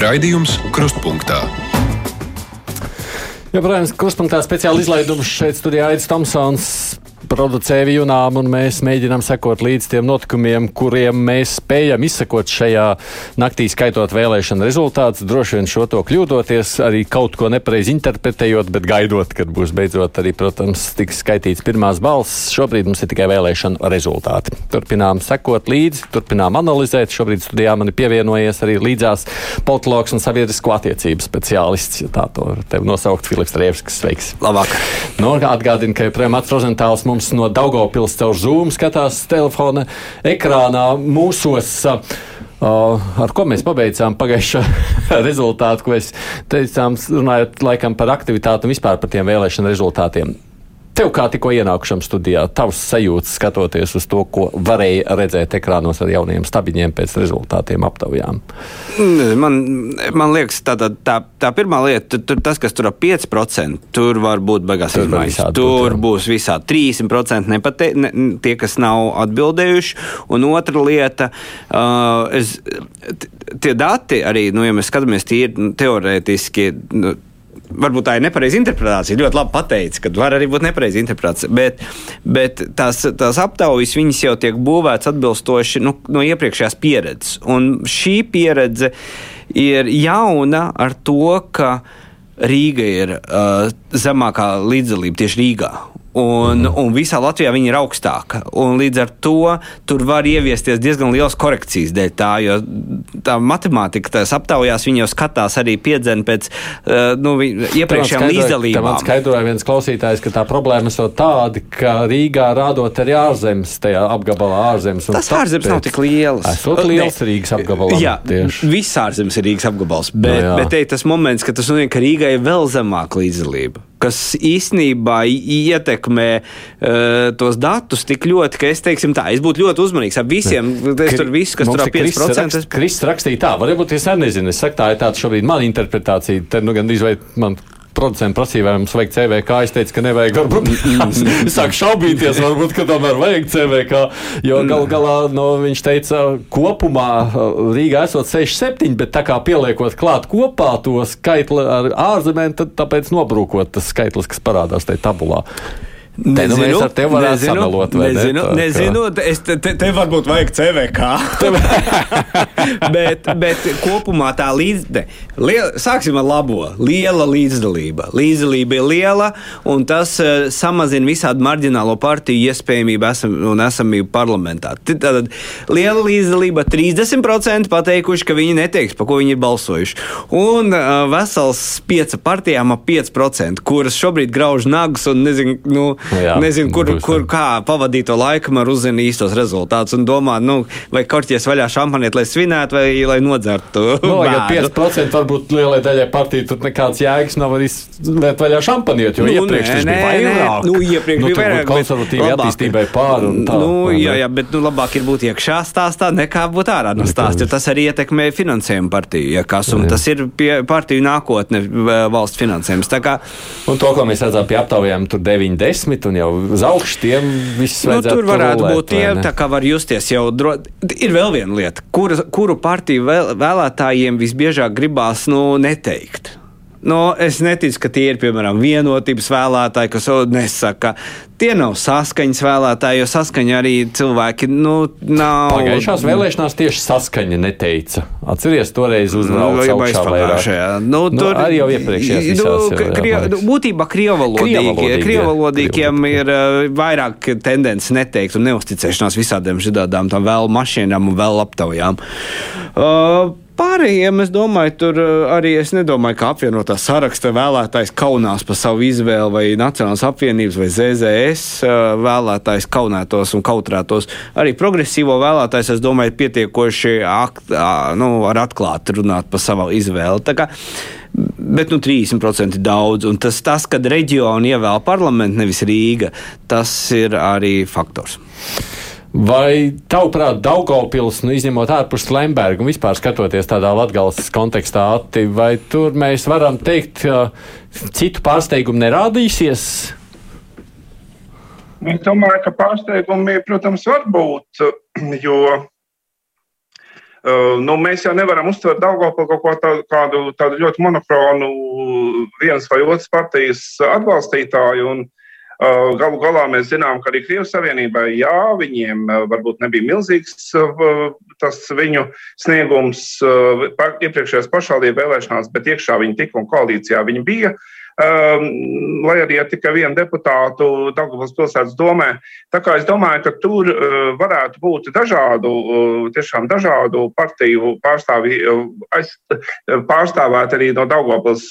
Raidījums Krustpunktā. Joprojām krustpunktā speciāli izlaidums šeit studijā Aits Tomsons producē vīnām, un mēs mēģinām sekot līdz tiem notikumiem, kuriem mēs spējam izsekot šajā naktī, skaitot vēlēšanu rezultātus. Droši vien šo to kļūdoties, arī kaut ko nepareizi interpretējot, bet gaidot, kad būs beidzot arī, protams, tiks skaitīts pirmās balss. Šobrīd mums ir tikai vēlēšanu rezultāti. Turpinām sekot līdzi, turpinām analizēt. Šobrīd studijā man ir pievienojies arī līdzās politologs un sabiedrisko attiecību speciālists, ja tā to tev nosaukt, Filips Rievskis. Sveiks! Labvakar! Nu, atgādinu, ka joprojām Mats Rozentāls mums mums no Daugopils caur Zoom skatās telefona ekrānā mūsos. Uh, ar ko mēs pabeidzām pagājušā rezultātu, ko es teicām, runājot laikam par aktivitāti un vispār par tiem vēlēšanu rezultātiem. Tev kā tikko ienākušam studijā, tavs sajūtas skatoties uz to, ko varēja redzēt ekrānos ar jauniem stabiņiem pēc rezultātiem aptaujām? Man, man liekas, tā, tā, tā, tā pirmā lieta, tur, tas, kas tur ap 5%, tur var būt beigās izmaiņas. Tur būt, būs visā 30% nepate, ne, tie, kas nav atbildējuši. Un otra lieta, uh, es, tie dati arī, nu, ja mēs skatāmies tīri nu, teorētiski. Nu, varbūt tā ir nepareiza interpretācija. Ļoti labi pateicis, ka var arī būt nepareiza interpretācija. Bet, bet tās, tās aptaujas jau tiek būvētas atbilstoši nu, no iepriekšējās pieredzes. Un šī pieredze ir jauna ar to, ka Rīga ir uh, zemākā līdzdalība tieši Rīgā. Un, mm. un visā Latvijā viņa ir augstāka. Līdz ar to tur var ieviesties diezgan liels korekcijas dēļ tā, jo tā matemātika, tās aptaujās, viņi jau skatās arī piedzēnu pēc uh, nu, iepriekšējām līdzdalībām. Man skaidroja viens klausītājs, ka tā problēma ir tāda, ka Rīgā rādot arī ārzemes, tajā apgabalā ārzemes. Tas ārzemes nav tik lielas. Esot liels ne, Rīgas apgabalā. Jā, tieši. Viss ārzemes ir Rīgas apgabals, bet, no, nu bet te, tas moments, ka tas nozīmē, ka Rīgai ir vēl zemāka līdzdalība kas īstenībā ietekmē uh, tos datus tik ļoti, ka es teiksim tā, es būtu ļoti uzmanīgs ar visiem. Es tur viss, kas tur ir 5%. Kristis rakstīja tā, varbūt es nezinu, es saku tā, ir tāda šobrīd mana interpretācija, te nu gan izveid man producents prasīja, vai mums vajag CVK. Es teicu, ka nevajag. Varbūt es sāku šaubīties, varbūt, ka tomēr vajag CVK. Jo gal galā no, viņš teica, kopumā Rīgā esot 6-7, bet tā kā pieliekot klāt kopā to skaitli ar ārzemēm, tad tāpēc nobrūkot tas skaitlis, kas parādās tajā tabulā. Nezinu, te, nu mēs ar tevi nezinu, samalot, nezinu, ne? nezinu, es te, te, te varbūt vajag CVK. bet, bet kopumā tā līdzde, liela, sāksim ar labo, liela līdzdalība. Līdzdalība ir liela, un tas uh, samazina visādi marģinālo partiju iespējamību esam, un esamību parlamentā. Tad liela līdzdalība 30% pateikuši, ka viņi neteiks, pa ko viņi ir balsojuši. Un uh, vesels 5 partijām ap 5%, kuras šobrīd grauž nagus un nezinu, nu, Jā, Nezinu, kur, kur kā pavadīt to laiku, man uzzina īstos rezultātus un domā, nu, vai korķies vaļā šampaniet, lai svinētu vai lai nodzertu. No, nu, ja 5% varbūt lielai daļai partiju tur nekāds jēgas nav arī liet vaļā šampaniet, jo nu, iepriekš tas bija vairāk. Nu, iepriekš nu, bija vairāk. Konservatīvi attīstībai pār un tā. Nu, jā, jā, bet nu, labāk ir būt iekšā stāstā nekā būt ārā no stāsta, jo tas arī ietekmē finansējumu partiju, ja kas, un jā. tas ir pie partiju nākotne valsts finansējums. Kā... Un to, ko mēs redzam pie aptaujām, tur 90 un jau uz augšu tiem viss nu, tur varētu rolēt, būt tie, tā kā var justies jau. Dro... Ir vēl viena lieta, kuru, kuru partiju vēl, vēlētājiem visbiežāk gribās nu, neteikt. Nu, es neticu, ka tie ir piemēram vienotības vēlētāji, kas nesaka, tie nav saskaņas vēlētāji, jo saskaņa arī cilvēki nu, nav. Pagājušās vēlēšanās tieši saskaņa neteica. Atcerieties, toreiz uzbrauca nu, vairāk. Nu, nu, tur arī jau iepriekšējās nu, visās, krie, nu, būtībā krievalodīgi, krievalodīgiem ir uh, vairāk tendence neteikt un neusticēšanās visādiem tam vēl mašīnām un vēl aptaujām. Uh, Pārējiem, es domāju, tur eh, arī es nedomāju, ka apvienotā saraksta vēlētājs kaunās par savu izvēli, vai Nacionālās apvienības vai ZZS eh, vēlētājs kaunētos un kautrētos. Arī progresīvo vēlētājs, es domāju, pietiekoši akt, nu, ar atklāti runāt par savu izvēli. Tā kā, Bet nu, 30% ir daudz, un tas, tas kad reģioni ievēl parlamentu, nevis Rīga, tas ir arī faktors. Vai tavuprāt, Daugopils, nu, izņemot ārpus Lemberga un vispār skatoties tādā latgales kontekstā, atti, vai tur mēs varam teikt, ka citu pārsteigumu nerādīsies? Es domāju, ka pārsteigumi, protams, var būt, jo nu, mēs jau nevaram uztvert Daugopili kaut ko tādu, kādu, tādu ļoti monokronu vienas vai otras partijas atbalstītāju. Un, Galu galā mēs zinām, ka arī Krievijas Savienībai, jā, viņiem uh, varbūt nebija milzīgs tas viņu sniegums iepriekšējās pašvaldību vēlēšanās, bet iekšā viņi tika un koalīcijā viņi bija. Um, lai arī ar tikai vienu deputātu Daugavas pilsētas domē. Tā kā es domāju, ka tur uh, varētu būt dažādu, uh, tiešām dažādu partiju pārstāvji, uh, pārstāvēt arī no Daugavas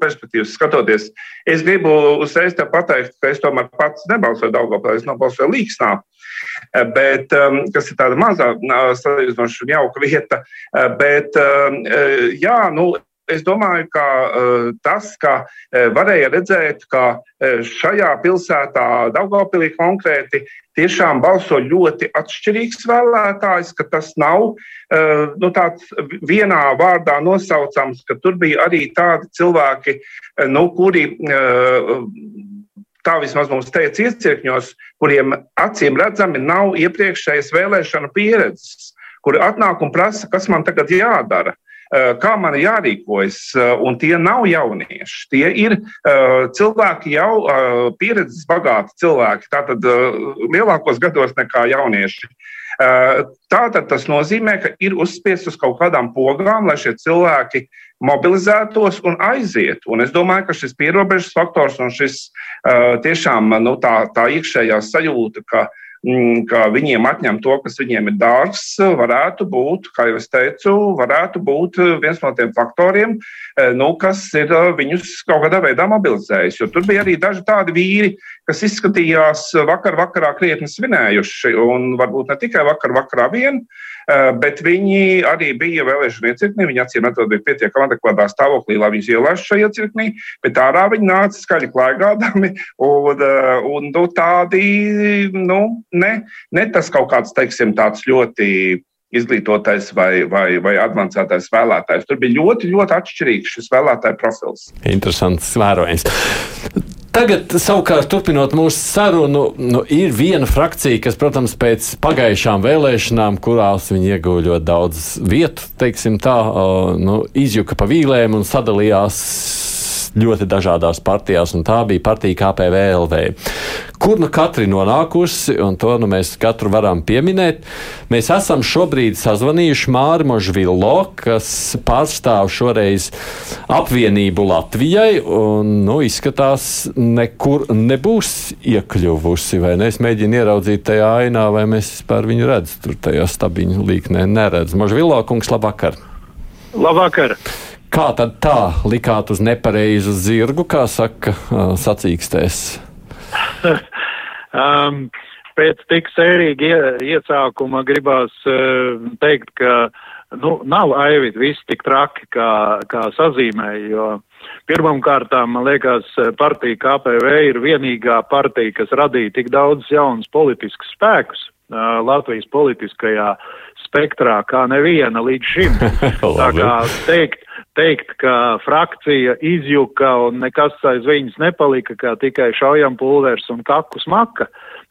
perspektīvas skatoties. Es gribu uzreiz te pateikt, ka es tomēr pats nebalsoju Daugavā, es nobalsoju Līksnā. Bet, um, kas ir tāda mazā, salīdzinoši jauka vieta. Bet, um, jā, nu, es domāju, ka uh, tas, ka uh, varēja redzēt, ka uh, šajā pilsētā, Daugopilī konkrēti, tiešām balso ļoti atšķirīgs vēlētājs, ka tas nav nu, tāds vienā vārdā nosaucams, ka tur bija arī tādi cilvēki, nu, kuri tā vismaz mums teica iecirkņos, kuriem acīm redzami nav iepriekšējas vēlēšana pieredzes, kuri atnāk un prasa, kas man tagad jādara. Eh, kā man jārīkojas, eh, un tie nav jaunieši. Tie ir uh, cilvēki jau pieredzes bagāti cilvēki, tātad lielākos gados nekā jaunieši. Tātad tas nozīmē, ka ir uzspiests uz kaut kādām pogām, lai šie cilvēki mobilizētos un aizietu. Un es domāju, ka šis pierobežas faktors un šis tiešām nu, tā, tā iekšējā sajūta, ka uh, ka viņiem atņem to, kas viņiem ir dārgs, varētu būt, kā jau es teicu, varētu būt viens no tiem faktoriem, eh, nu, kas ir eh, viņus kaut kādā veidā mobilizējis. Jo tur bija arī daži tādi vīri, kas izskatījās vakar vakarā krietni svinējuši, un varbūt ne tikai vakar vakarā vien, Eh, bet viņi arī bija vēlēšana iecirknī. Viņi acīm redzot, bija pietiekami adekvātā stāvoklī, lai viņus ielaistu šajā iecirknī, bet ārā viņi nāca skaļi klaigādami un, eh, un nu, tādi, nu, ne, ne tas kaut kāds, teiksim, tāds ļoti izglītotais vai, vai, vai avansētais vēlētājs. Tur bija ļoti, ļoti atšķirīgs šis vēlētāju profils. Interesants vērojums. Tagad, savukārt, turpinot mūsu sarunu, nu, ir viena frakcija, kas, protams, pēc pagājušām vēlēšanām, kurās viņi ieguva ļoti daudz vietu, teiksim tā, nu, izjuka pa vīlēm un sadalījās ļoti dažādās partijās, un tā bija partija KPVLV. Kur nu katra ir nonākusi, un to nu mēs katru varam pieminēt. Mēs esam šobrīd sazvanījuši Māri Možvilo, kas pārstāv šoreiz apvienību Latvijai, un nu, izskatās, nekur nebūs iekļuvusi, vai ne? Es mēģinu ieraudzīt tajā ainā, vai mēs vispār viņu redzam, tur tajā stabiņu līknē neredz. Možvilo kungs, labvakar! Labvakar! Kā tad tā likāt uz nepareizu zirgu, kā saka sacīkstēs? um, pēc tik sērīga iesākuma gribās uh, teikt, ka nu, nav aivīt viss tik traki, kā, kā sazīmēja, jo pirmam kārtām, man liekas, partija KPV ir vienīgā partija, kas radīja tik daudz jaunus politiskus spēkus uh, Latvijas politiskajā spektrā, kā neviena līdz šim. Tā kā teikt, teikt, ka frakcija izjuka un nekas aiz viņas nepalika, kā tikai šaujam pulvers un kaku smaka,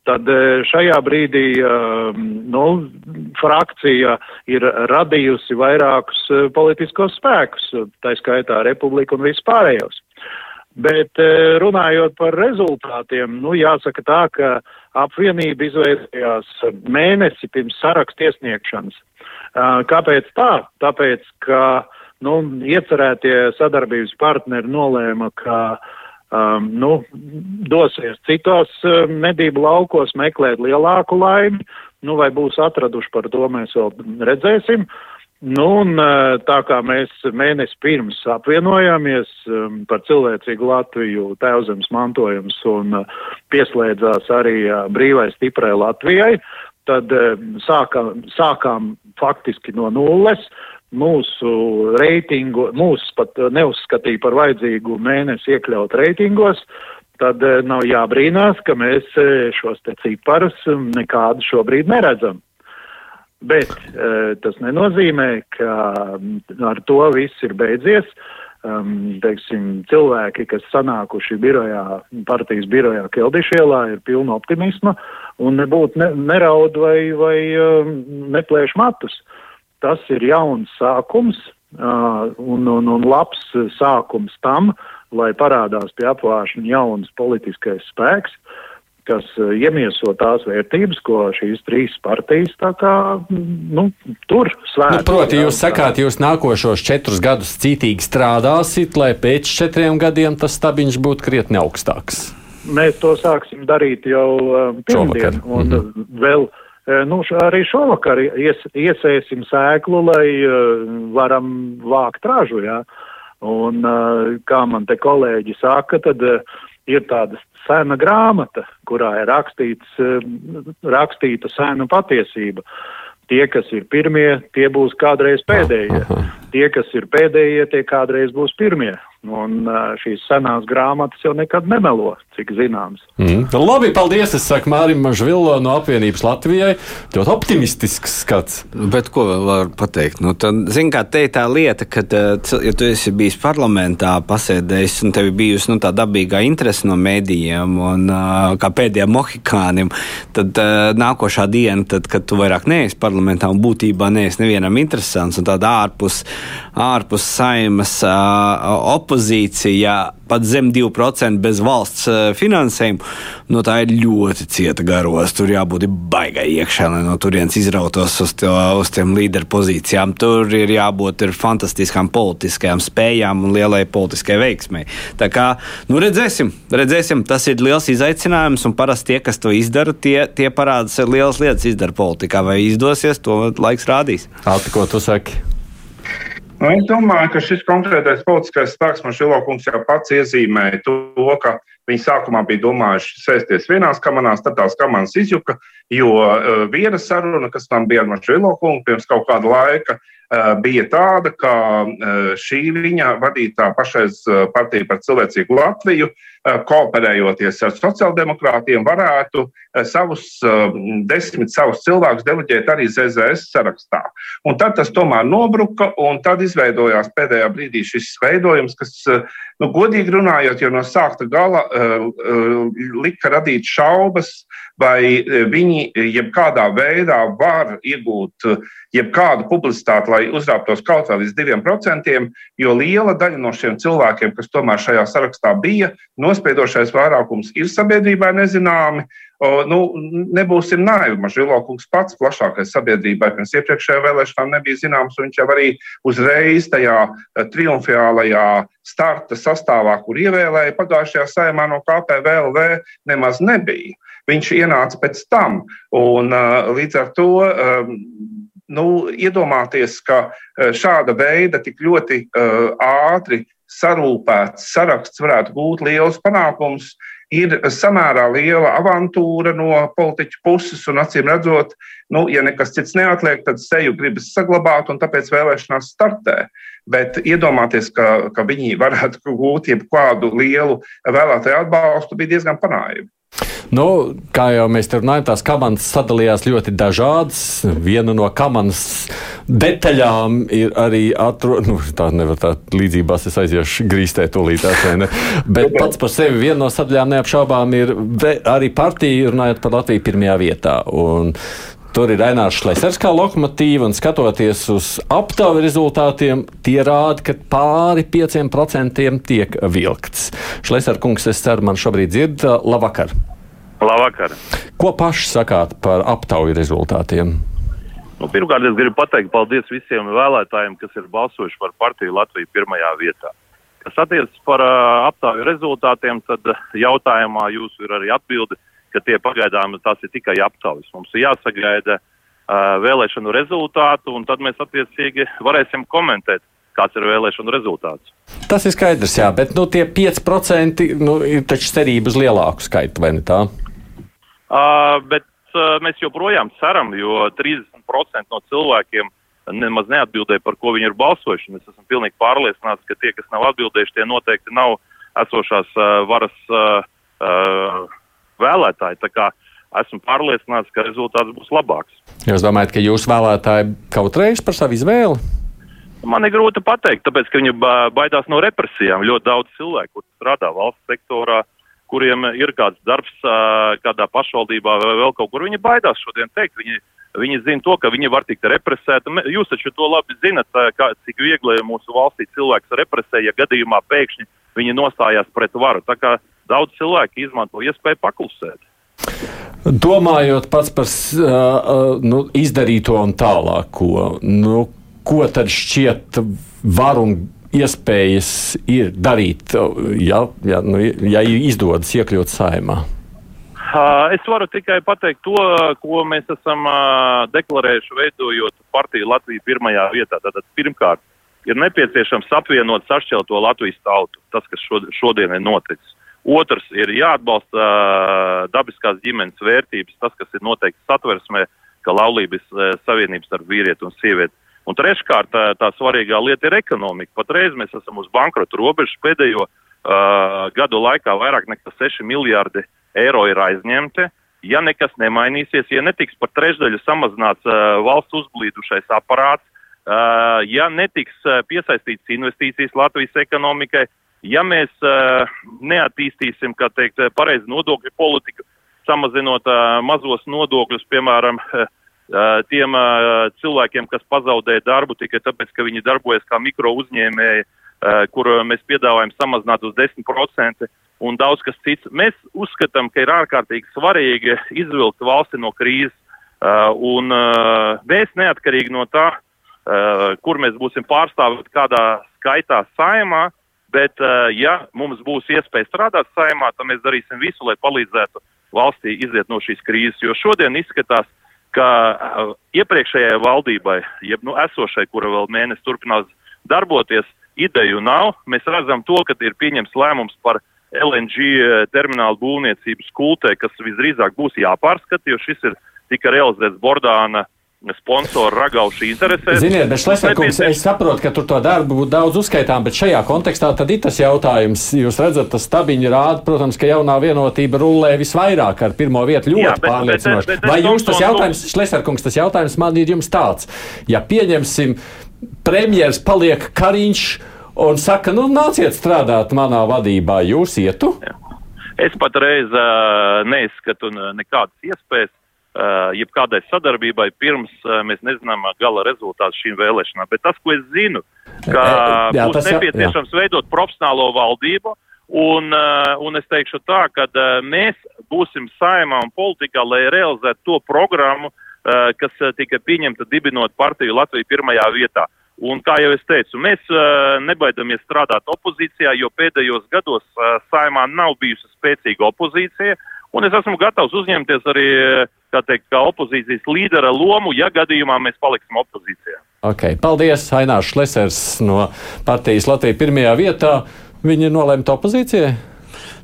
tad e, šajā brīdī e, nu, frakcija ir radījusi vairākus e, politiskos spēkus, tā skaitā republiku un vispārējos. Bet runājot par rezultātiem, nu, jāsaka tā, ka apvienība izveidojās mēnesi pirms sarakstu iesniegšanas. Kāpēc tā? Tāpēc, ka uh, nu, iecerētie sadarbības partneri nolēma, ka um, nu, dosies citos um, medību laukos meklēt lielāku laimi, nu, vai būs atraduši par to, mēs vēl redzēsim. Nu, un uh, tā kā mēs mēnesi pirms apvienojāmies um, par cilvēcīgu Latviju, tēvzemes mantojums un uh, pieslēdzās arī brīvai stiprai Latvijai, tad sākām, sākām faktiski no nulles, mūsu reitingu, mūs pat neuzskatīja par vajadzīgu mēnesi iekļaut reitingos, tad nav jābrīnās, ka mēs šos te ciparus nekādu šobrīd neredzam. Bet eh, tas nenozīmē, ka mm, ar to viss ir beidzies. Um, teiksim, cilvēki, kas sanākuši birojā, partijas birojā Keldišielā, ir pilni optimisma un nebūtu ne, neraud vai, vai um, neplēš matus. tas ir jauns sākums uh, un, un, un labs sākums tam, lai parādās pie apvāršana jauns politiskais spēks, kas iemieso tās vērtības, ko šīs trīs partijas tā kā, nu, tur svētā. Nu, proti, jūs sakāt, jūs nākošos četrus gadus cītīgi strādāsit, lai pēc četriem gadiem tas stabiņš būtu krietni augstāks. Mēs to sāksim darīt jau um, pirmdien, un mm -hmm. vēl uh, Nu, arī šovakar ies, iesēsim sēklu, lai uh, varam vākt ražu. Ja? Un, uh, kā man te kolēģi saka, tad uh, ir tāda sena grāmata, kurā ir rakstīts, rakstīta sena patiesība. Tie, kas ir pirmie, tie būs kādreiz pēdējie. Tie, kas ir pēdējie, tie kādreiz būs pirmie. Un šīs senās grāmatas jau nekad nemelo, cik zināms. Mm. Labi, paldies. Es saku Mārim Mažvillo no apvienības Latvijai. Ļoti optimistisks skats. Bet ko vēl var pateikt? Nu, tad, zin, kā te ir tā lieta, ka, ja tu esi bijis parlamentā, pasēdējis un tev ir bijusi nu, tā dabīgā interese no mēdījiem un kā pēdējiem mohikānim, tad nākošā diena, tad, kad tu vairāk neesi parlamentā un būtībā neesi nevienam interesants un tāda ārpus, ārpus saimas op opozīcija pat zem 2% bez valsts eh, finansējuma, nu, tā ir ļoti cieta garos. Tur jābūt baigai iekšā, lai no turienes izrautos uz, to, uz tiem līderu pozīcijām. Tur ir jābūt ir fantastiskām politiskajām spējām un lielai politiskai veiksmei. Tā kā nu, redzēsim, redzēsim, tas ir liels izaicinājums, un parasti tie, kas to izdara, tie, tie parāda, ka lielas lietas izdara politikā. Vai izdosies, to laiks rādīs. Alti, ko tu saki? Nu, es domāju, ka šis konkrētais politiskais spēks man Šilokungs jau pats iezīmēja to, ka viņi sākumā bija domājuši sēsties vienās kamerās, tad tās kameras izjuka, jo uh, viena saruna, kas tam bija ar Šilokungu pirms kaut kāda laika, uh, bija tāda, ka uh, šī viņa vadītā pašreiz partija par cilvēcīgu Latviju Eh, kooperējoties ar sociāldemokrātiem, varētu eh, savus eh, desmit savus cilvēkus deleģēt arī ZZS sarakstā. Un tad tas tomēr nobruka, un tad izveidojās pēdējā brīdī šis veidojums, kas, nu, godīgi runājot, jau no sākta gala lika radīt šaubas, vai viņi jebkādā veidā var iegūt jebkādu publicitāti, lai uzrāptos kaut vai līdz diviem procentiem, jo liela daļa no šiem cilvēkiem, kas tomēr šajā sarakstā bija, nospiedošais vairākums ir sabiedrībai nezināmi. Nu, nebūsim naivi. Mažēlokungs pats plašākais sabiedrībai pirms iepriekšējām vēlēšanām nebija zināms, un viņš jau arī uzreiz tajā triumfiālajā starta sastāvā, kur ievēlēja pagājušajā saimā no KPVLV, nemaz nebija. Viņš ienāca pēc tam, un uh, līdz ar to um, nu, iedomāties, ka uh, šāda veida tik ļoti uh, ātri sarūpēts saraksts varētu gūt liels panākums, ir samērā liela avantūra no politiķu puses, un acīm redzot, nu, ja nekas cits neatliek, tad seju gribas saglabāt, un tāpēc vēlēšanās startē. Bet iedomāties, ka, ka viņi varētu gūt jebkādu lielu vēlētāju atbalstu, bija diezgan panākumi. Nu, kā jau mēs te runājam, tās kamanas sadalījās ļoti dažādas. Viena no kamanas detaļām ir arī atrodama. Nu, tā nevar tā līdzībās, es aiziešu grīstē ne? Bet pats par sevi viena no sadaļām neapšaubām ir arī partija, runājot par Latviju pirmajā vietā. Un Tur ir Ainārs Šlesers kā lokomotīva, un skatoties uz aptaujas rezultātiem, tie rāda, ka pāri 5% tiek vilkts. Šlesers kungs, es ceru, man šobrīd dzird. Labvakar! Labvakar! Ko paši sakāt par aptaujas rezultātiem? Nu, pirmkārt, es gribu pateikt paldies visiem vēlētājiem, kas ir balsojuši par partiju Latviju pirmajā vietā. Kas attiecas par uh, aptaujas rezultātiem, tad jautājumā jūs ir arī atbildi, ka tie pagaidām tās ir tikai aptaujas. Mums ir jāsagaida uh, vēlēšanu rezultātu, un tad mēs attiecīgi varēsim komentēt, kāds ir vēlēšanu rezultāts. Tas ir skaidrs, jā, bet nu, tie 5% nu, ir taču cerība uz lielāku skaitu, vai ne tā? Uh, bet uh, mēs joprojām ceram, jo 30% no cilvēkiem nemaz neatbildēja, par ko viņi ir balsojuši. Es esmu pilnīgi pārliecināts, ka tie, kas nav atbildējuši, tie noteikti nav esošās uh, varas uh, uh, vēlētāji. Tā kā esmu pārliecināts, ka rezultāts būs labāks. Jūs domājat, ka jūsu vēlētāji kautrējas par savu izvēli? Man ir grūti pateikt, tāpēc, ka viņi baidās no represijām. Ļoti daudz cilvēku, kur strādā valsts sektorā, kuriem ir kāds darbs kādā pašvaldībā vai vēl kaut kur. Viņi baidās šodien teikt, viņi Viņi zina to, ka viņi var tikt represēti. Jūs taču to labi zinat, kā, cik viegli mūsu valstī cilvēks represē, ja gadījumā pēkšņi viņi nostājās pret varu. Tā kā daudz cilvēku izmanto iespēju paklusēt. Domājot pats par uh, nu, izdarīto un tālāko, nu, ko tad šķiet var un iespējas ir darīt, ja, ja, nu, ja izdodas iekļūt saimā? Es varu tikai pateikt to, ko mēs esam deklarējuši, veidojot partiju Latviju pirmajā vietā. Tātad pirmkārt, ir nepieciešams apvienot sašķelto Latvijas tautu, tas, kas šodien ir noticis. Otrs ir jāatbalsta dabiskās ģimenes vērtības, tas, kas ir noteikti satversmē, ka laulības savienības starp vīrieti un sievieti. Un treškārt, tā, tā svarīgā lieta ir ekonomika. Patreiz mēs esam uz bankrota robežas pēdējo uh, gadu laikā vairāk nekā 6 miljārdi eiro ir aizņemti. Ja nekas nemainīsies, ja netiks par trešdaļu samazināts uh, valsts uzblīdušais aparāts, uh, ja netiks uh, piesaistīts investīcijas Latvijas ekonomikai, ja mēs uh, neattīstīsim, kā teikt, pareizi nodokļu politiku, samazinot uh, mazos nodokļus, piemēram, uh, tiem uh, cilvēkiem, kas pazaudēja darbu tikai tāpēc, ka viņi darbojas kā mikro uzņēmēji, uh, kur mēs piedāvājam samazināt uz 10%, un daudz kas cits. Mēs uzskatām, ka ir ārkārtīgi svarīgi izvilkt valsti no krīzes, uh, un uh, mēs neatkarīgi no tā, uh, kur mēs būsim pārstāvēti kādā skaitā saimā, bet uh, ja mums būs iespēja strādāt saimā, tad mēs darīsim visu, lai palīdzētu valstī iziet no šīs krīzes, jo šodien izskatās, ka uh, iepriekšējai valdībai, jeb nu esošai, kura vēl mēnesi turpinās darboties, ideju nav. Mēs redzam to, ka ir pieņems lēmums par LNG eh, termināla būvniecības kultē, kas visdrīzāk būs jāpārskata, jo šis ir tika realizēts Bordāna sponsoru ragaušu interesēs. Ziniet, bet Šlesnerkungs, es saprotu, ka tur to darbu būtu daudz uzskaitām, bet šajā kontekstā tad ir tas jautājums. Jūs redzat, tas stabiņi rāda, protams, ka jaunā vienotība rullē visvairāk ar pirmo vietu ļoti Jā, bet, pārliecinoši. Bet, bet, Vai jums tas jautājums, Šlesnerkungs, tas jautājums man ir jums tāds, ja pieņemsim, premjers paliek Kariņš, un saka, nu, nāciet strādāt manā vadībā, jūs ietu? Jā. Es patreiz uh, neizskatu nekādas iespējas, jebkādai sadarbībai, pirms uh, mēs nezinām gala rezultātu šīm vēlēšanām. Bet tas, ko es zinu, ka jā, būs tas, nepieciešams jā. veidot profesionālo valdību, un, uh, un es teikšu tā, ka uh, mēs būsim saimā un politikā, lai realizētu to programmu, uh, kas uh, tika pieņemta dibinot partiju Latviju pirmajā vietā. Un, kā jau es teicu, mēs uh, nebaidamies strādāt opozīcijā, jo pēdējos gados uh, saimā nav bijusi spēcīga opozīcija. Un es esmu gatavs uzņemties arī kā, teikt, kā opozīcijas līdera lomu, ja gadījumā mēs paliksim opozīcijā. Okay. Paldies, Ainārs Šlesers no partijas Latvijas pirmajā vietā. Viņi ir nolemti opozīcijai?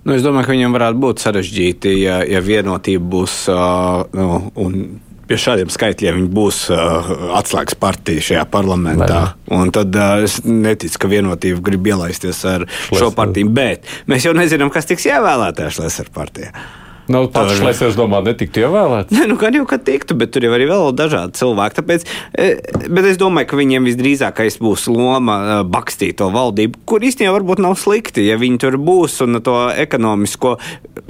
Nu, es domāju, ka viņam varētu būt sarežģīti, ja, ja vienotība būs uh, nu, un pie šādiem skaitļiem viņi būs uh, atslēgas partija šajā parlamentā. Un tad uh, es neticu, ka vienotība grib ielaisties ar Šlesner. šo partiju. Bet mēs jau nezinām, kas tiks ievēlētajā Šlesner partijā. Nu, pats Šlesers domā, netiktu ievēlēts. Nē, nu, gan jau, ka tiktu, bet tur jau arī vēl dažādi cilvēki. Tāpēc, e, bet es domāju, ka viņiem visdrīzākais būs loma e, bakstīt to valdību, kur īstenībā varbūt nav slikti, ja viņi tur būs un to ekonomisko.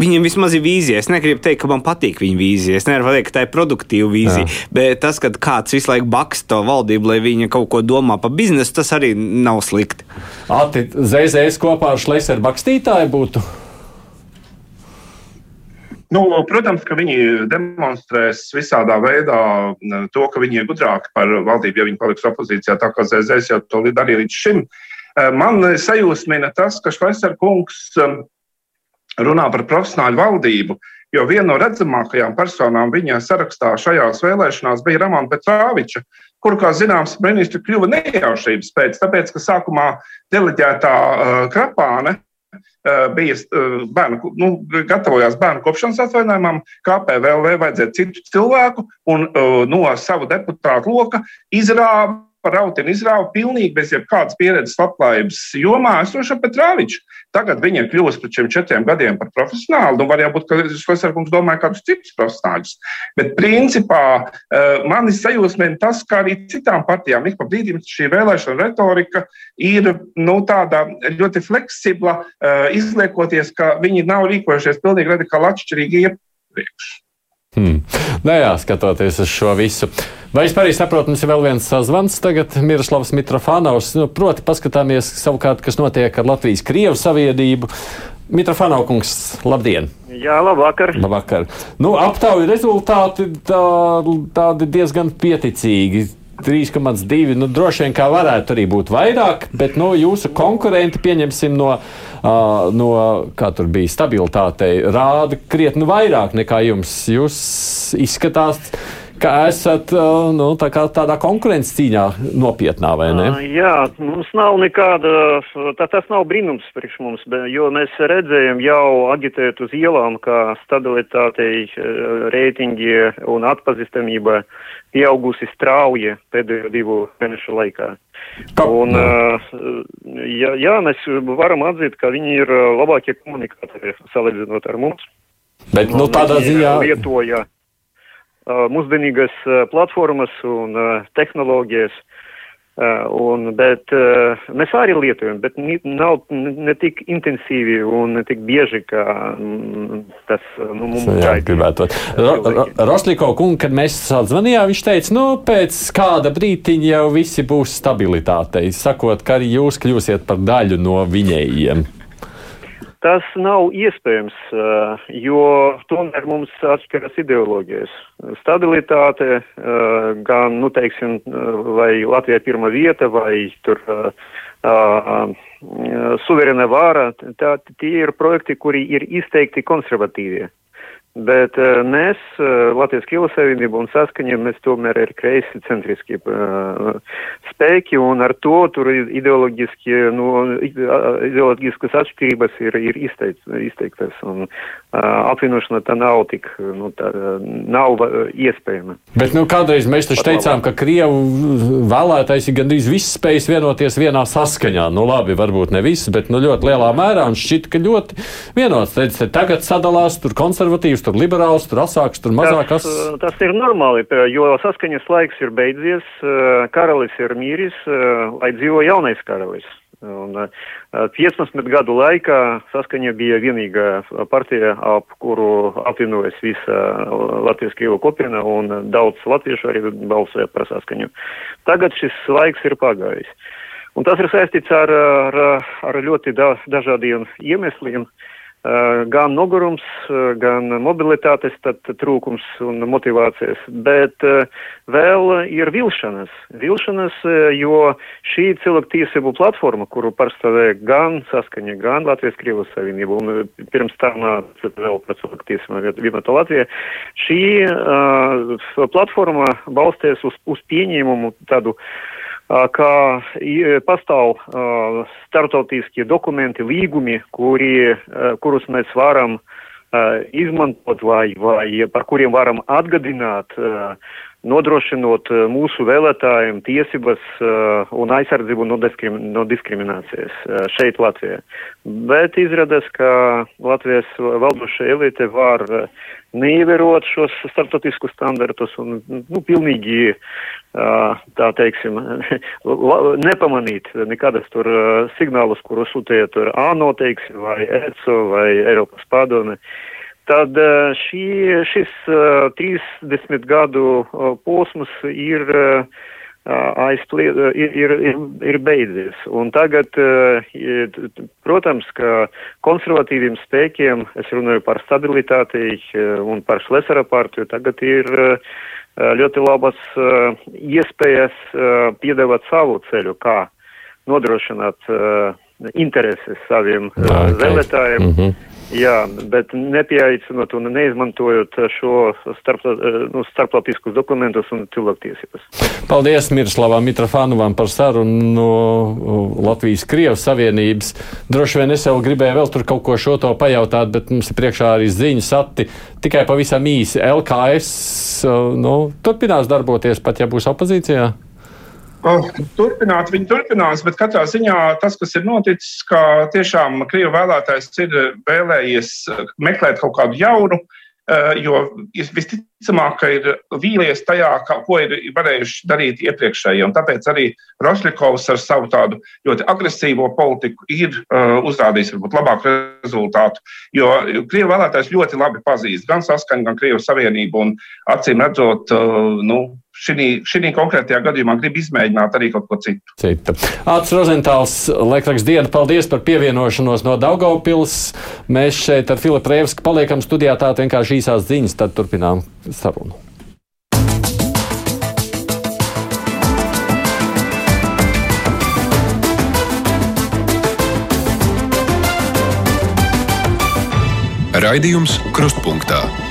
Viņiem vismaz ir vīzija. Es negribu teikt, ka man patīk viņa vīzija. Es nevaru teikt, ka tā ir produktīva vīzija. Jā. Bet tas, ka kāds visu laiku bakst to valdību, lai viņa kaut ko domā par biznesu, tas arī nav slikti. Ati, Zēzēs kopā ar Šleseru bakstītāju būtu. Nu, protams, ka viņi demonstrēs visādā veidā to, ka viņi ir gudrāki par valdību, ja viņi paliks opozīcijā, tā kā ZZS jau to darīja līdz šim. Eh, man sajūsmina tas, ka Šveicer kungs eh, runā par profesionāļu valdību, jo viena no redzamākajām personām viņa sarakstā šajās vēlēšanās bija Ramona Petrāviča, kur, kā zināms, ministri kļuva nejaušības pēc, tāpēc, ka sākumā deleģētā uh, Krapāne bija bērnu, nu, gatavojās bērnu kopšanas atvainājumam, KPVL vajadzēja citu cilvēku un no savu deputātu loka izrāva par rautiņu izrāvu pilnīgi bez jebkādas pieredzes labklājības jomā esoša Petrāviča. Tagad viņa ir kļuvusi pēc šiem četriem gadiem par profesionāli. Nu, varbūt, ka Šlesnerkungs domāja kādus citus profesionāļus. Bet principā eh, man ir sajūsmēm tas, ka arī citām partijām ik pa brīdim šī vēlēšana retorika ir nu, tāda ļoti fleksibla, eh, izliekoties, ka viņi nav rīkojušies pilnīgi radikāli atšķirīgi iepriekš. Hmm. Nē, nu jā, skatoties uz šo visu. Vai es pareizi saprotu, mums ir vēl viens sazvans tagad, Miroslavs Mitrofanovs. Nu, proti, paskatāmies savukārt, kas notiek ar Latvijas-Krievu saviedību. Mitrofanovkungs, labdien! Jā, labvakar! labvakar. Nu, aptauju rezultāti tā, tādi diezgan pieticīgi. 3,2. Nu, droši vien kā varētu arī būt vairāk, bet nu, jūsu konkurenti, pieņemsim, no, uh, no kā tur bija stabilitātei, rāda krietni vairāk nekā jums. Jūs izskatās ka esat nu, tā tādā konkurences cīņā nopietnā, vai ne? Jā, mums nav nekāda, tā, tas nav brīnums priekš mums, jo mēs redzējām jau agitēt uz ielām, ka stabilitātei, reitingi un atpazīstamība pieaugusi strauji pēdējo divu mēnešu laikā. Kā? Un, jā, jā, mēs varam atzīt, ka viņi ir labākie komunikātori salīdzinot ar mums. Bet, nu, tādā ziņā. Lietoja mūsdienīgas platformas un tehnoloģijas. Un, bet mēs arī lietojam, bet nav ne tik intensīvi un ne tik bieži, kā tas nu, mums Jā, gribētu. Roslīko kungu, kad mēs sazvanījām, viņš teica, nu, pēc kāda brītiņa jau visi būs stabilitātei, sakot, ka arī jūs kļūsiet par daļu no viņējiem. Tas nav iespējams, eh, jo tomēr mums atšķiras ideoloģijas. Stabilitāte, eh, gan, nu, teiksim, vai Latvijā pirmā vieta, vai tur suverēna vāra, tā, tie ir projekti, kuri ir izteikti konservatīvie. Bet uh, mēs, uh, Latvijas Kilo savienība un saskaņa, mēs tomēr ir kreisi centriski uh, spēki, un ar to tur ideoloģiski, nu, ideoloģiskas atšķirības ir, ir izteic, izteiktas, un apvienošana tā nav tik, nu, tā nav iespējama. Bet, nu, kādreiz mēs taču teicām, ka Krievu vēlētais ir gandrīz viss spējis vienoties vienā saskaņā. Nu, labi, varbūt ne viss, bet, nu, ļoti lielā mērā, un šķiet, ka ļoti vienots. Tagad sadalās tur konservatīvs tur liberāls, tur asāks, tur mazāks. Tas, uh, tas ir normāli, jo saskaņas laiks ir beidzies, uh, karalis ir mīris, uh, lai dzīvo jaunais karalis. Un 15 gadu laikā saskaņa bija vienīgā partija, ap kuru apvienojas visa Latvijas Krievu kopiena, un daudz latviešu arī balsoja par saskaņu. Tagad šis laiks ir pagājis. Un tas ir saistīts ar, ar, ar ļoti da, dažādiem iemesliem. Uh, gan nogurums, gan mobilitātes trūkums un motivācijas, bet vēl ir vilšanas. Vilšanas, jo šī cilvēktiesību platforma, kuru pārstāvē gan saskaņa, gan Latvijas Krievas Savienība, un pirms tam vēl par cilvēktiesībām vienotā Latvija, šī uh, platforma balsties uz, uz pieņēmumu tādu uh, kā pastāv startautiskie dokumenti, līgumi, kuri, kurus mēs varam izmantot vai, vai par kuriem varam atgadināt, nodrošinot mūsu vēlētājiem tiesības un aizsardzību no, diskrim, no diskriminācijas šeit Latvijā. Bet izrādās, ka Latvijas valdošā elite var neievērot šos starptautiskus standartus un, nu, pilnīgi, tā teiksim, nepamanīt nekādas tur signālus, kurus sūtīja tur ANO, teiksim, vai ECO vai Eiropas padome. Tad šī, šis 30 gadu posms ir aizplie, ir, ir, ir, ir beidzies. Un tagad, protams, ka konservatīviem spēkiem, es runāju par stabilitāti un par Šlesera partiju, tagad ir ļoti labas iespējas piedāvāt savu ceļu, kā nodrošināt intereses saviem vēlētājiem. Mm -hmm. Jā, bet nepieaicinot un neizmantojot šo starp, nu, starptautiskus dokumentus un cilvēktiesības. Paldies Miroslavam Mitrofanovam par sarunu no Latvijas Krievas Savienības. Droši vien es jau gribēju vēl tur kaut ko šo to pajautāt, bet mums ir priekšā arī ziņas atti. Tikai pavisam īsi LKS nu, turpinās darboties pat, ja būs opozīcijā. Turpināt, viņi turpinās, bet katrā ziņā tas, kas ir noticis, ka tiešām Krievu vēlētājs ir vēlējies meklēt kaut kādu jaunu, jo visticamāk, ka ir vīlies tajā, ko ir varējuši darīt iepriekšējie. Tāpēc arī Rošļikovs ar savu tādu ļoti agresīvo politiku ir uzrādījis varbūt labāku rezultātu. Jo Krievijas vēlētājs ļoti labi pazīst gan saskaņu, gan Krievijas Savienību. Un acīm redzot, nu, šī konkrētajā gadījumā grib izmēģināt arī kaut ko citu. Cita. Ācis Rozentāls, Laikraks Diena, paldies par pievienošanos no Daugavpils. Mēs šeit ar Filipu Rēvsku paliekam studijā tā vienkārši īsās ziņas, tad turpinām sarunu. Raidījums Krustpunktā.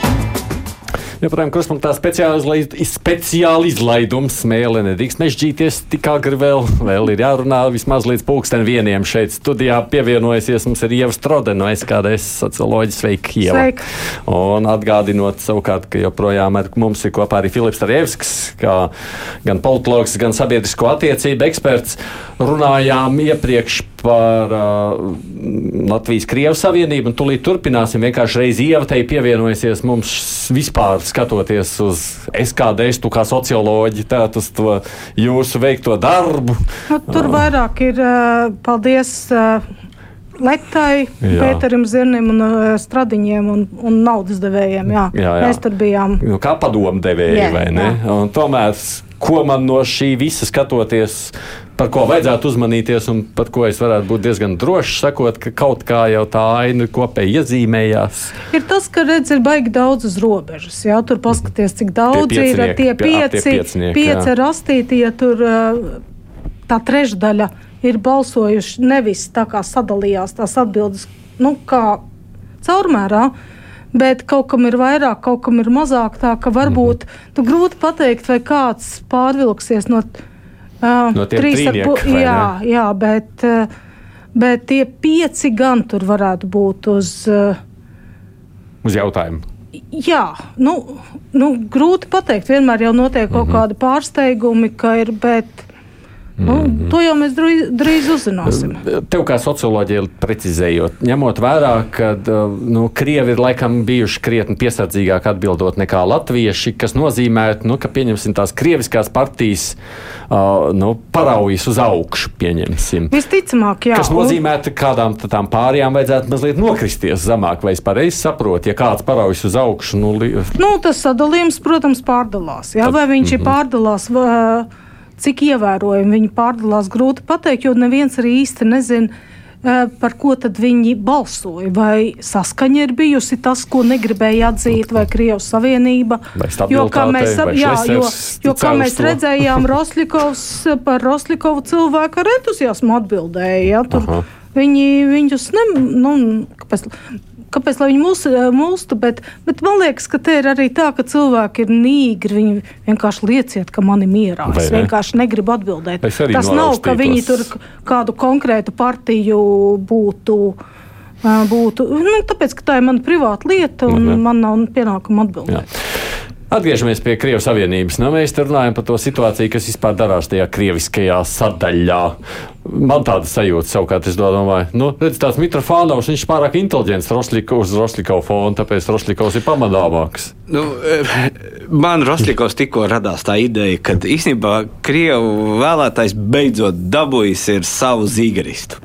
Joprojām kruspunktā speciāli izlaidums smēle nedrīkst mežģīties tik agri vēl. Vēl ir jārunā vismaz līdz pulksten vieniem šeit studijā pievienojusies mums ir Ieva Strode no SKDS socioloģijas. Sveiki, Ieva! Sveiki. Un atgādinot savukārt, ka joprojām ar mums ir kopā arī Filips Tarjevskis, kā gan politologs, gan sabiedrisko attiecību eksperts. Runājām iepriekš par uh, Latvijas-Krievijas savienību, un tūlīt turpināsim. Vienkārši reizi ievatēji pievienojusies mums vispār skatoties uz SKDS, tu kā socioloģi, tātad uz to jūsu veikto darbu. Nu, tur vairāk ir paldies. Letai, Pēterim Zirnim un uh, Stradiņiem un, un naudas devējiem. Jā. Jā, jā. Mēs tur bijām. Nu, kā padomdevēji, jā, vai ne? Tomēr, ko man no šī visa skatoties, par ko vajadzētu uzmanīties un par ko es varētu būt diezgan drošs, sakot, ka kaut kā jau tā aina kopēji iezīmējās. Ir tas, ka redz, ir baigi daudz uz robežas. Jā, tur paskaties, cik daudz tie ir tie pieci, pieci rastīti, ja tur tā trešdaļa ir balsojuši nevis tā kā sadalījās tās atbildes, nu, kā caurmērā. Bet kaut kam ir vairāk, kaut kam ir mazāk. Tā ka varbūt mm -hmm. tu grūti pateikt, vai kāds pārvilksies no, uh, no trīs ar pusi. Jā, jā bet, uh, bet tie pieci gan tur varētu būt uz. Uh, uz jautājumu. Jā, nu, nu, grūti pateikt. Vienmēr jau notiek kaut mm -hmm. kādi pārsteigumi, ka ir. Bet, mm -hmm. To jau mēs drīz, drīz uzzināsim. Tev kā socioloģija precizējot, ņemot vērā, ka nu, krievi ir laikam bijuši krietni piesardzīgāk atbildot nekā latvieši, kas nozīmē, nu, ka pieņemsim tās krieviskās partijas uh, nu, paraujas uz augšu. Visticamāk, jā. Tas nozīmē, ka kādām tām pārējām vajadzētu mazliet nokristies zemāk, vai es pareizi saprotu, ja kāds paraujas uz augšu. Nu, li... nu, tas sadalījums, protams, pārdalās. Jā, vai viņš mm -hmm. ir mhm. pārdalās? Vai Cik ievērojami viņi pārdalās, grūti pateikt, jo neviens arī īsti nezina, eh, par ko tad viņi balsoja. Vai saskaņa ir bijusi tas, ko negribēja atzīt, vai Krievijas Savienība? Jo, kā mēs, jā, jo, jo, kā mēs redzējām, Roslikovs par Roslikovu cilvēku ar entuziasmu atbildēja. Ja, tur, viņi viņus ne, nu, kāpēc, kāpēc viņi mūs, mūstu, bet, bet man liekas, ka te ir arī tā, ka cilvēki ir nīgri. Viņi vienkārši lieciet, ka mani mierā. Vai es ne? vienkārši negribu atbildēt. Tas nav, ka viņi tur kādu konkrētu partiju būtu. Būtu nu, tāpēc, ka tā ir mana privāta lieta, un mhm. man nav pienākuma atbildēt. Jā. Atgriežamies pie Krievijas Savienības. Nu, mēs runājam par to situāciju, kas vispār darās tajā krieviskajā sadaļā. Man tāda sajūta, savukārt, es domāju, nu, redz, tāds Mitrofānovs, viņš ir pārāk inteliģents Rosliko, uz Roslikau fonu, tāpēc Roslikovs ir pamanāmāks. Nu, eh, man Roslikovs tikko radās tā ideja, ka īstenībā Krievu vēlētājs beidzot dabūjis ir savu zīgaristu.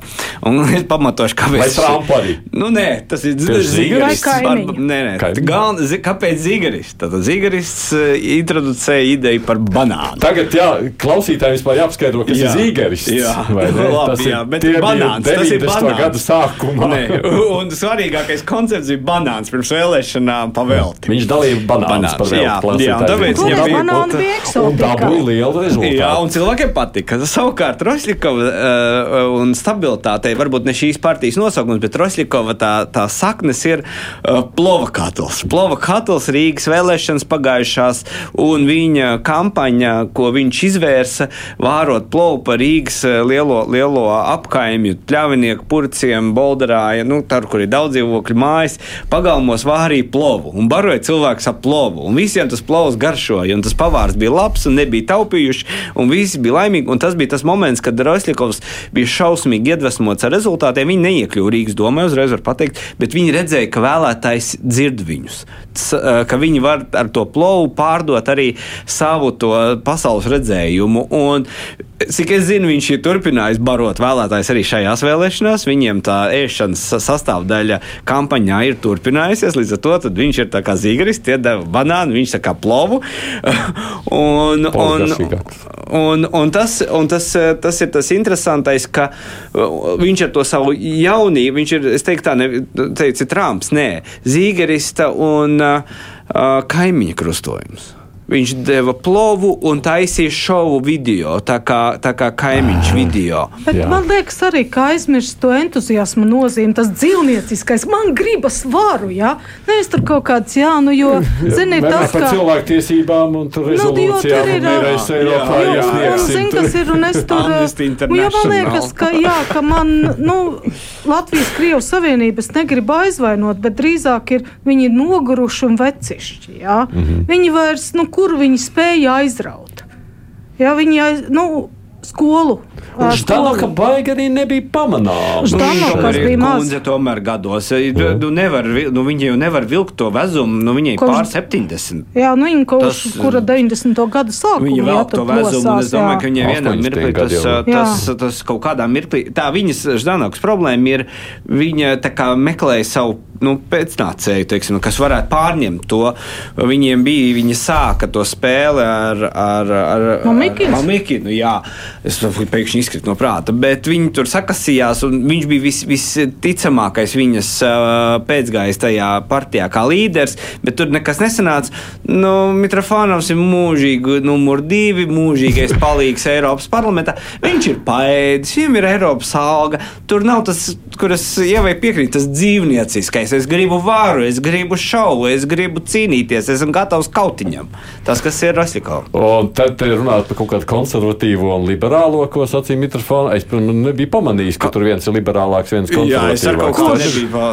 Un es pamatošu, kāpēc. Vai Trump arī? Nu, nē, tas ir zīgarists. Nē, nē, Galn, zi, kāpēc zīgarists? Tātad zīgarists uh, introducēja ideju par banānu. Tagad, jā, klausītājiem vispār jāapskaidro, kas jā. ir zīgarists. Jā, Labi, tas jā, bet banāns, tas ir banāns. gada sākumā. Nē, un svarīgākais koncepts ir banāns pirms vēlēšanām pavelti. Viņš dalīja banāns, banāns par velti. Jā, jā, tāpēc viņam bija un dabūja lielu rezultātu. Jā, un cilvēkiem patika. Savukārt Rosļikova uh, un stabilitātei varbūt ne šīs partijas nosaukums, bet Rosļikova tā, tā saknes ir uh, plova katls. Plova katls Rīgas vēlēšanas pagājušās un viņa kampaņa, ko viņš izvērsa, vārot plovu par Rīgas lielo lielo apkaimju, pļavinieku purciem, bolderāja, nu, tur, kur ir daudz dzīvokļu mājas, pagalmos vārīja plovu un baroja cilvēks ap plovu. Un visiem tas plovs garšoja, un tas pavārs bija labs un nebija taupījuši, un visi bija laimīgi. Un tas bija tas moments, kad Roislikovs bija šausmīgi iedvesmots ar rezultātiem. Viņi neiekļuva Rīgas domē, uzreiz var pateikt, bet viņi redzēja, ka vēlētājs dzird viņus. Ka viņi var ar to plovu pārdot arī savu pasaules redzējumu. Un Cik es zinu, viņš ir turpinājis barot vēlētājs arī šajās vēlēšanās. Viņiem tā ēšanas sastāvdaļa kampaņā ir turpinājusies. Līdz ar to viņš ir kā zīgaris, tie deva banānu, viņš tā kā plovu. un, un, un, un, tas, un tas, tas ir tas interesantais, ka viņš ar to savu jaunību, viņš ir, es teiktu, tā, ne, teicu, Trumps, nē, zīgarista un uh, kaimiņa krustojums. Viņš deva plovu un taisīja šovu video, tā kā, tā kā kaimiņš video. Bet Jā. man liekas, arī kā aizmirst to entuziasmu nozīmi, tas dzīvnieciskais. Man gribas varu, jā, nevis tur kaut kāds, jā, nu, jo, zini, tas, ka. Par cilvēktiesībām un tur rezolūcijām nu, ir arī Eiropā jāsniegsim. Zini, kas ir, un es tur, nu, jo man liekas, ka, jā, ka man, nu, Latvijas Krievas Savienības negribu aizvainot, bet drīzāk ir viņi noguruši un vecišķi, jā. Mm -hmm. Viņi vairs, nu, kur viņi spēja aizraut. Ja viņi aiz, nu, skolu. Ždanoka baigi arī nebija pamanāms. Ždanokas bija maz. Kundze tomēr gados. Nu, nevar, nu, viņi jau nevar vilkt to vezumu, nu, viņai Kož... pār 70. Jā, nu, viņa kaut tas, kura 90. gada sākumā. Viņa vēl to vezumu, un es domāju, jā. ka viņai vienā mirklī tas, tas, tas, tas kaut kādā mirklī, tā viņas Ždanokas problēma ir, viņa tā kā meklēja savu nu, pēcnācēju, teiksim, kas varētu pārņemt to. Viņiem bija, viņi sāka to spēli ar, ar, ar Mamikinu. Jā, es pēkšņi izkritu no prāta, bet viņi tur sakasījās, un viņš bija vis, visticamākais viņas pēcgājējs tajā partijā kā līderis, bet tur nekas nesanāca. Nu, Mitrofānovs ir mūžīgi numur divi, mūžīgais palīgs Eiropas parlamentā. Viņš ir paēdis, viņam ir Eiropas alga. Tur nav tas, kuras ievai piekrīt, tas dzīvnieciskais es gribu varu, es gribu šovu, es gribu cīnīties, esmu gatavs kautiņam. Tas, kas ir Rasikovs. Un tad runāt par kaut kādu konservatīvo un liberālo, ko sacīja Mitrofona. Es, protams, nebiju pamanījis, ka tur viens ir liberālāks, viens konservatīvāks. Jā, es kaut kā nebiju.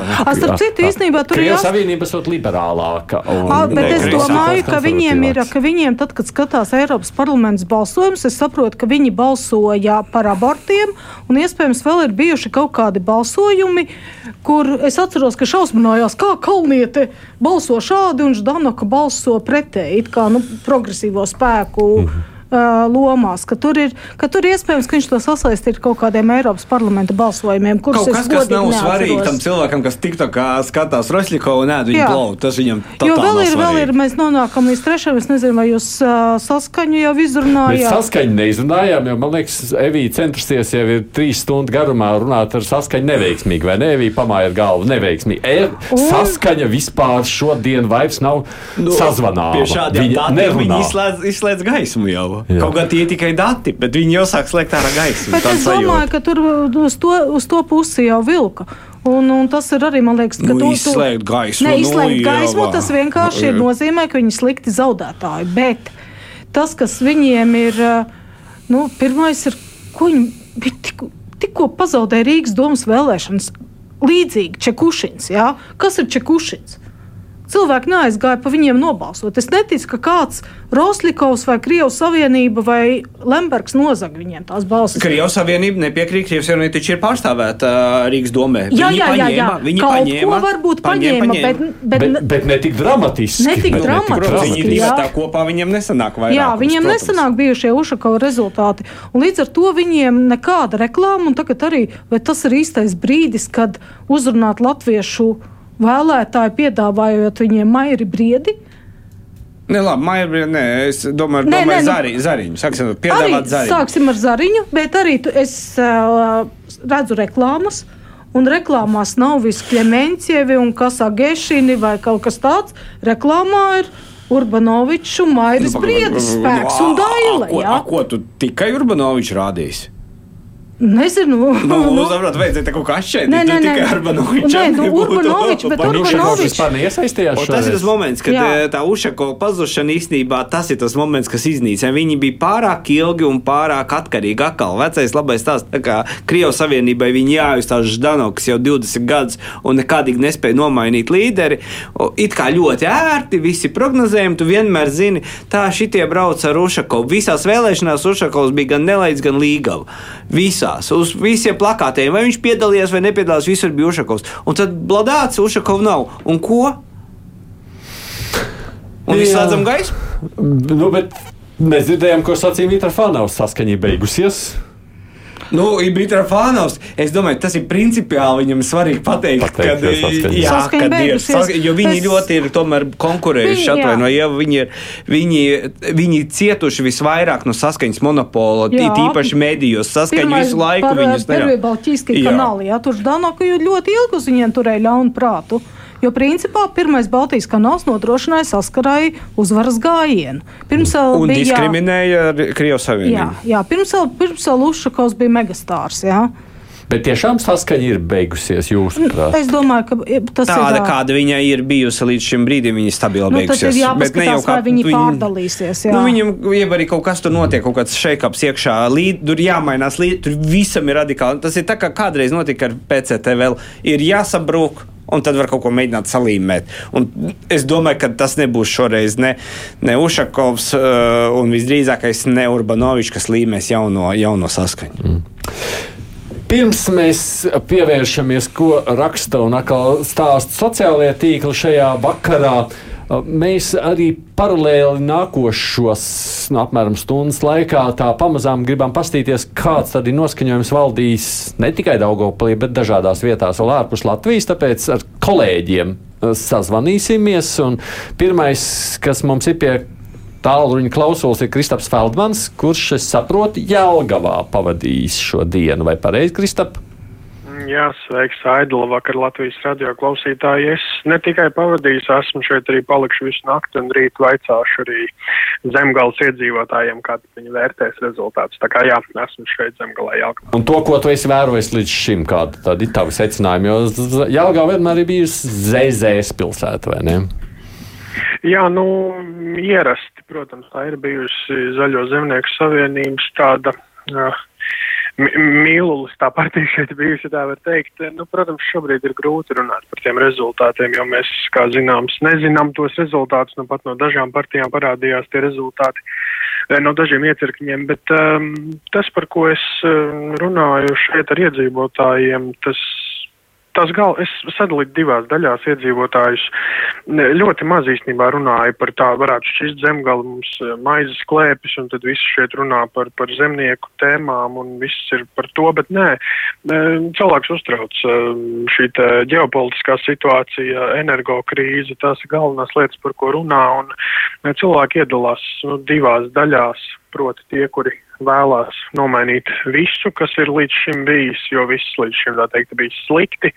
Starp citu, īstenībā tur ir. Jās... Savienība esot liberālāka. Un... A, bet es domāju, ka viņiem ir, ka viņiem tad, kad skatās Eiropas parlaments balsojums, es saprotu, ka viņi balsoja par abortiem, un iespējams vēl ir bijuši kaut kādi balsojumi, kur es atceros, ka šausmas uzmanājās, kā Kalniete balso šādi un Ždanoka balso pretēji, it kā nu, progresīvo spēku. Mm -hmm uh, lomās, ka tur, ir, ka tur iespējams, ka viņš to sasaist ar kaut kādiem Eiropas parlamenta balsojumiem, kurus kaut kas, kas nav neatceros. svarīgi tam cilvēkam, kas tikto kā skatās Rošļikovu un ēd viņu blogu. Tas viņam tā Jo vēl ir, svarīgi. vēl ir, mēs nonākam līdz trešajam, es nezinu, vai jūs uh, saskaņu jau izrunājāt. Mēs saskaņu neizrunājām, jo man liekas, Evija centusies jau ir trīs stundu garumā runāt ar saskaņu neveiksmīgi, vai ne? Evija pamāja galvu neveiksmīgi. E, un... Saskaņa vispār šodien vairs nav no, sazvanāma. Pie šādiem datiem viņi izslēdz, izslēdz gaismu jau. Jā. Kaut gan tie ir tikai dati, bet viņi jau sāk slēgt ārā gaisu. Bet es domāju, sajūta. ka tur uz to, uz to pusi jau vilka. Un, un tas ir arī, man liekas, ka nu, tu, izslēgt gaismu. Ne, izslēgt nu, gaismu, jā, tas vienkārši jā. ir nozīmē, ka viņi ir slikti zaudētāji. Bet tas, kas viņiem ir, nu, pirmais ir, ko viņi tikko, tikko pazaudēja Rīgas domas vēlēšanas. Līdzīgi Čekušins. Jā? Kas ir Čekušins? Cilvēki neaizgāja pa viņiem nobalsot. Es neticu, ka kāds Rostovs vai Krievijas Savienība vai Lembergs nozag viņiem tās balsis. Krievijas Savienība nepiekrīt, Krievijas Savienība taču ir pārstāvēta uh, Rīgas domē. Jā, jā, jā, jā. Viņi Kaut paņēma, ko varbūt paņēma, paņēma, paņēma. Bet, bet, bet, bet ne tik dramatiski. Ne tik dramatiski. Viņi divi tā kopā viņiem nesanāk vairāk. Jā, viņiem protams. nesanāk bijušie Ušakova rezultāti. Un līdz ar to viņiem nekāda reklāma, un tagad arī, vai tas ir īstais brīdis, kad uzrunāt latviešu vēlētāji piedāvājot viņiem mairi briedi. Ne, labi, Maija, nē, es domāju, nē, domāju nē, zari, zariņu. Sāksim, piedāvāt zariņu. Sāksim ar zariņu, bet arī tu, es uh, redzu reklāmas. Un reklāmās nav viss Klemencievi un Kasagešini vai kaut kas tāds. Reklāmā ir Urbanovičs un Mairis nu, Briedis spēks un daile. Ko, a, ko tu tikai Urbanovičs rādīsi? Nezinu, nu, nu, saprot, vajadzēja kaut kā atšķirt. Nē, nē, nē. tikai Urbanovičs. Nē, nu, Urbanovičs, bet Urbanovičs vispār neiesaistījās. Tas ir tas moments, kad Jā. Eh, tā Ušako pazušana īstenībā tas ir tas moments, kas iznīcina. Viņi bija pārāk ilgi un pārāk atkarīgi. Akal vecais labais tās, tā kā Krievijas Savienībai viņi jāuzstāž Ždanoks jau 20 gadus un nekādīgi nespēja nomainīt līderi. It kā ļoti ērti, visi prognozējumi, tu vienmēr zini, tā šitie brauc ar Ušakovu. Visās vēlēšanās Ušakovs bija gan nelaids, gan līgava. Visā visās, uz visiem plakātiem, vai viņš piedalījās vai nepiedalījās, visur bija Ušakovs. Un tad bladāts Ušakovs nav. Un ko? Un viss slēdzam gaisu? Nu, bet mēs dzirdējām, ko sacīja Mitra Fānaus saskaņa beigusies. Nu, Ibitra Fānovs, es domāju, tas ir principiāli viņam svarīgi pateikt, Pateikt, kad, jā, kad ir, sas, jo viņi Es- ļoti ir tomēr konkurējuši, atvaino, ja viņi ir, viņi, viņi cietuši visvairāk no saskaņas monopola, Jā. tīpaši medijos, saskaņa visu laiku viņus Pirmie neļauj. Baltijas Jā. kanāli, jā, tur Danoka jau ļoti ilgi uz viņiem turēja ļaunu prātu. Jo principā pirmais Baltijas kanāls nodrošināja saskarai uzvaras gājienu. Pirms vēl bija jā, diskriminēja ar Krievijas jā, Savienību. jā, pirms vēl, pirms vēl Ušakovs bija megastārs. Jā. Bet tiešām saskaņa ir beigusies jūsuprāt. Es domāju, ka tas Tāda, ir. ā, kāda viņa ir bijusi līdz šim brīdim, viņa stabili Nu, tas ir beigusies. Bet ne jau kā viņi viņi- pārdalīsies. Jā. Nu, viņam jau arī kaut kas tur notiek, kaut kāds šeikaps iekšā, līd, tur jāmainās, līd, tur visam ir radikāli. Tas ir tā, kā kādreiz notika ar PCT, vēl ir jāsabrūk. Un tad var kaut ko mēģināt salīmēt. Un es domāju, ka tas nebūs šoreiz ne, ne Ušakovs, uh, un visdrīzākais ne Urbanovičs, kas līmēs jauno, jauno saskaņu. Mm. Pirms mēs pievēršamies, ko raksta un atkal stāsta sociālajie tīkli šajā vakarā, mēs arī paralēli nākošos nu, apmēram stundas laikā tā pamazām gribam pastīties, kāds tad ir noskaņojums valdīs ne tikai Daugopilī, bet dažādās vietās vēl ārpus Latvijas, tāpēc ar kolēģiem sazvanīsimies. Pirmais, kas mums ir pie tālruņa klausulas, ir Kristaps Feldmans, kurš, es saprotu, Jelgavā pavadījis šo dienu. Vai pareizi, Kristap? Jā, sveiks, Aidla, vakar Latvijas radio klausītāji. Es ne tikai pavadīju, esmu šeit arī palikšu visu nakti un rīt vaicāšu arī zemgals iedzīvotājiem, kā viņi vērtēs rezultātus. Tā kā jā, esmu šeit zemgalā Jelgavā. Un to, ko tu esi vērojis līdz šim, kāda tad ir tava secinājuma? Jo Jelgava vienmēr ir bijusi zēzēs pilsēta, vai ne? Jā, nu, ierasti, protams, tā ir bijusi Zaļo zemnieku savienības tāda. Uh, Mīlulis tā partija šeit bijusi, tā var teikt. Nu, protams, šobrīd ir grūti runāt par tiem rezultātiem, jo mēs, kā zināms, nezinām tos rezultātus. Nu, pat no dažām partijām parādījās tie rezultāti no dažiem iecirkņiem, bet um, tas, par ko es runāju šeit ar iedzīvotājiem, tas tās gal, es sadalīju divās daļās iedzīvotājus. Ļoti maz īstenībā runāja par tā, varētu šķist zemgali mums eh, maizes klēpis, un tad visi šeit runā par, par zemnieku tēmām, un viss ir par to, bet nē, eh, cilvēks uztrauc eh, šī ģeopolitiskā situācija, energokrīze, tās ir galvenās lietas, par ko runā, un cilvēki iedalās nu, divās daļās, proti tie, kuri vēlās nomainīt visu, kas ir līdz šim bijis, jo viss līdz šim, tā teikt, bija slikti.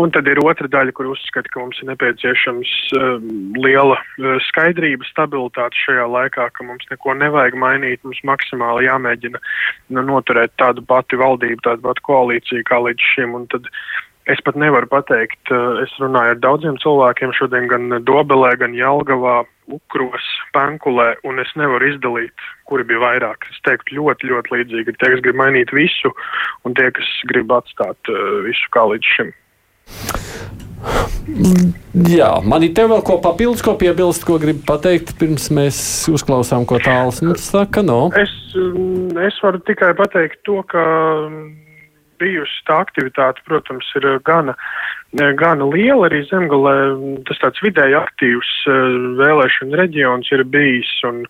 Un tad ir otra daļa, kur uzskata, ka mums ir nepieciešams um, liela uh, skaidrība, stabilitāte šajā laikā, ka mums neko nevajag mainīt, mums maksimāli jāmēģina nu, noturēt tādu pati valdību, tādu pati koalīciju kā līdz šim. Un tad Es pat nevaru pateikt, es runāju ar daudziem cilvēkiem šodien gan Dobelē, gan Jelgavā, Ukros, Pankulē, un es nevaru izdalīt, kuri bija vairāk. Es teiktu ļoti, ļoti līdzīgi. Tie, kas grib mainīt visu, un tie, kas grib atstāt uh, visu kā līdz šim. Jā, man ir te vēl ko papildus, ko piebilst, ko gribu pateikt, pirms mēs uzklausām, ko tāls mums saka. No. Es, mm, es varu tikai pateikt to, ka bijusi tā aktivitāte, protams, ir gana, gana liela arī zemgalē. Tas tāds vidēji aktīvs vēlēšana reģions ir bijis. Un,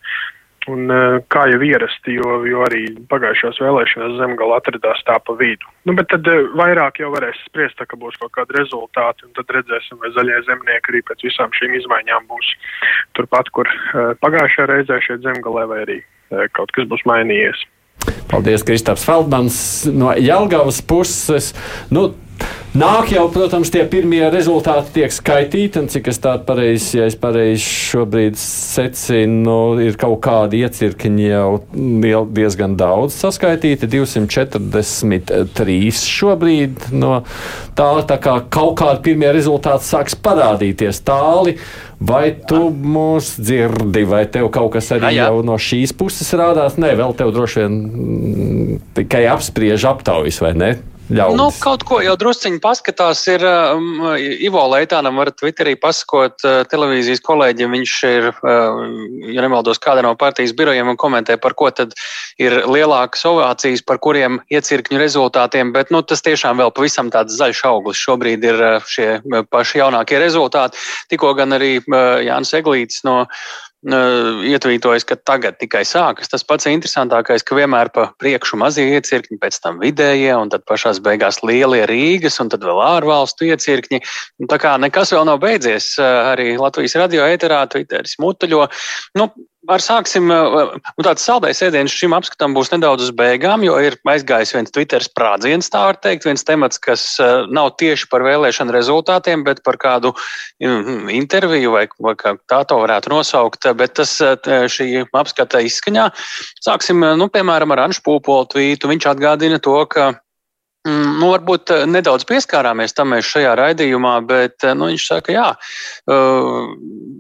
Un, kā jau ierasti, jo, jo arī pagājušās vēlēšanās zemgala atradās tā pa vidu. Nu, bet tad vairāk jau varēs spriest, ka būs kaut kādi rezultāti, un tad redzēsim, vai zaļie zemnieki arī pēc visām šīm izmaiņām būs turpat, kur pagājušajā reizē šeit zemgalē, vai arī kaut kas būs mainījies. Paldies, Kristaps Feldmans no Jelgavas puses. Nu, Nāk jau, protams, tie pirmie rezultāti tiek skaitīti, un cik es tādu pareizi, ja es pareizi šobrīd secinu, ir kaut kādi iecirkņi jau diezgan daudz saskaitīti, 243 šobrīd no tā, tā kā kaut kādi pirmie rezultāti sāks parādīties tāli. Vai tu mūs dzirdi, vai tev kaut kas arī jau no šīs puses rādās? Nē, vēl tev droši vien tikai apspriež aptaujas, vai ne? Ļaudis? Nu, kaut ko jau drusciņi paskatās. Ir um, Ivo Leitānam, var Twitterī pasakot uh, televīzijas kolēģiem. Viņš ir, uh, ja nemaldos, kāda no partijas birojiem un komentē, par ko tad ir lielākas ovācijas, par kuriem iecirkņu rezultātiem. Bet nu, tas tiešām vēl pavisam tāds zaļš auglis. Šobrīd ir uh, šie paši jaunākie rezultāti. Tikko gan arī uh, Jānis Eglītis no ietvītojas, ka tagad tikai sākas. Tas pats interesantākais, ka vienmēr pa priekšu mazie iecirkņi, pēc tam vidējie, un tad pašās beigās lielie Rīgas, un tad vēl ārvalstu iecirkņi. Tā kā nekas vēl nav beidzies, arī Latvijas radio ēterā, Twitteris mutuļo. Nu, Ar sāksim, nu tāds saldais ēdiens šim apskatam būs nedaudz uz beigām, jo ir aizgājis viens Twitter sprādziens, tā var teikt, viens temats, kas nav tieši par vēlēšanu rezultātiem, bet par kādu mm, interviju vai, vai kā tā to varētu nosaukt, bet tas šī apskata izskaņā. Sāksim, nu, piemēram, ar Anšu Pūpolu tvītu. Viņš atgādina to, ka Mm, nu, varbūt eh, nedaudz pieskārāmies tam šajā raidījumā, bet eh, nu, viņš saka, jā, uh,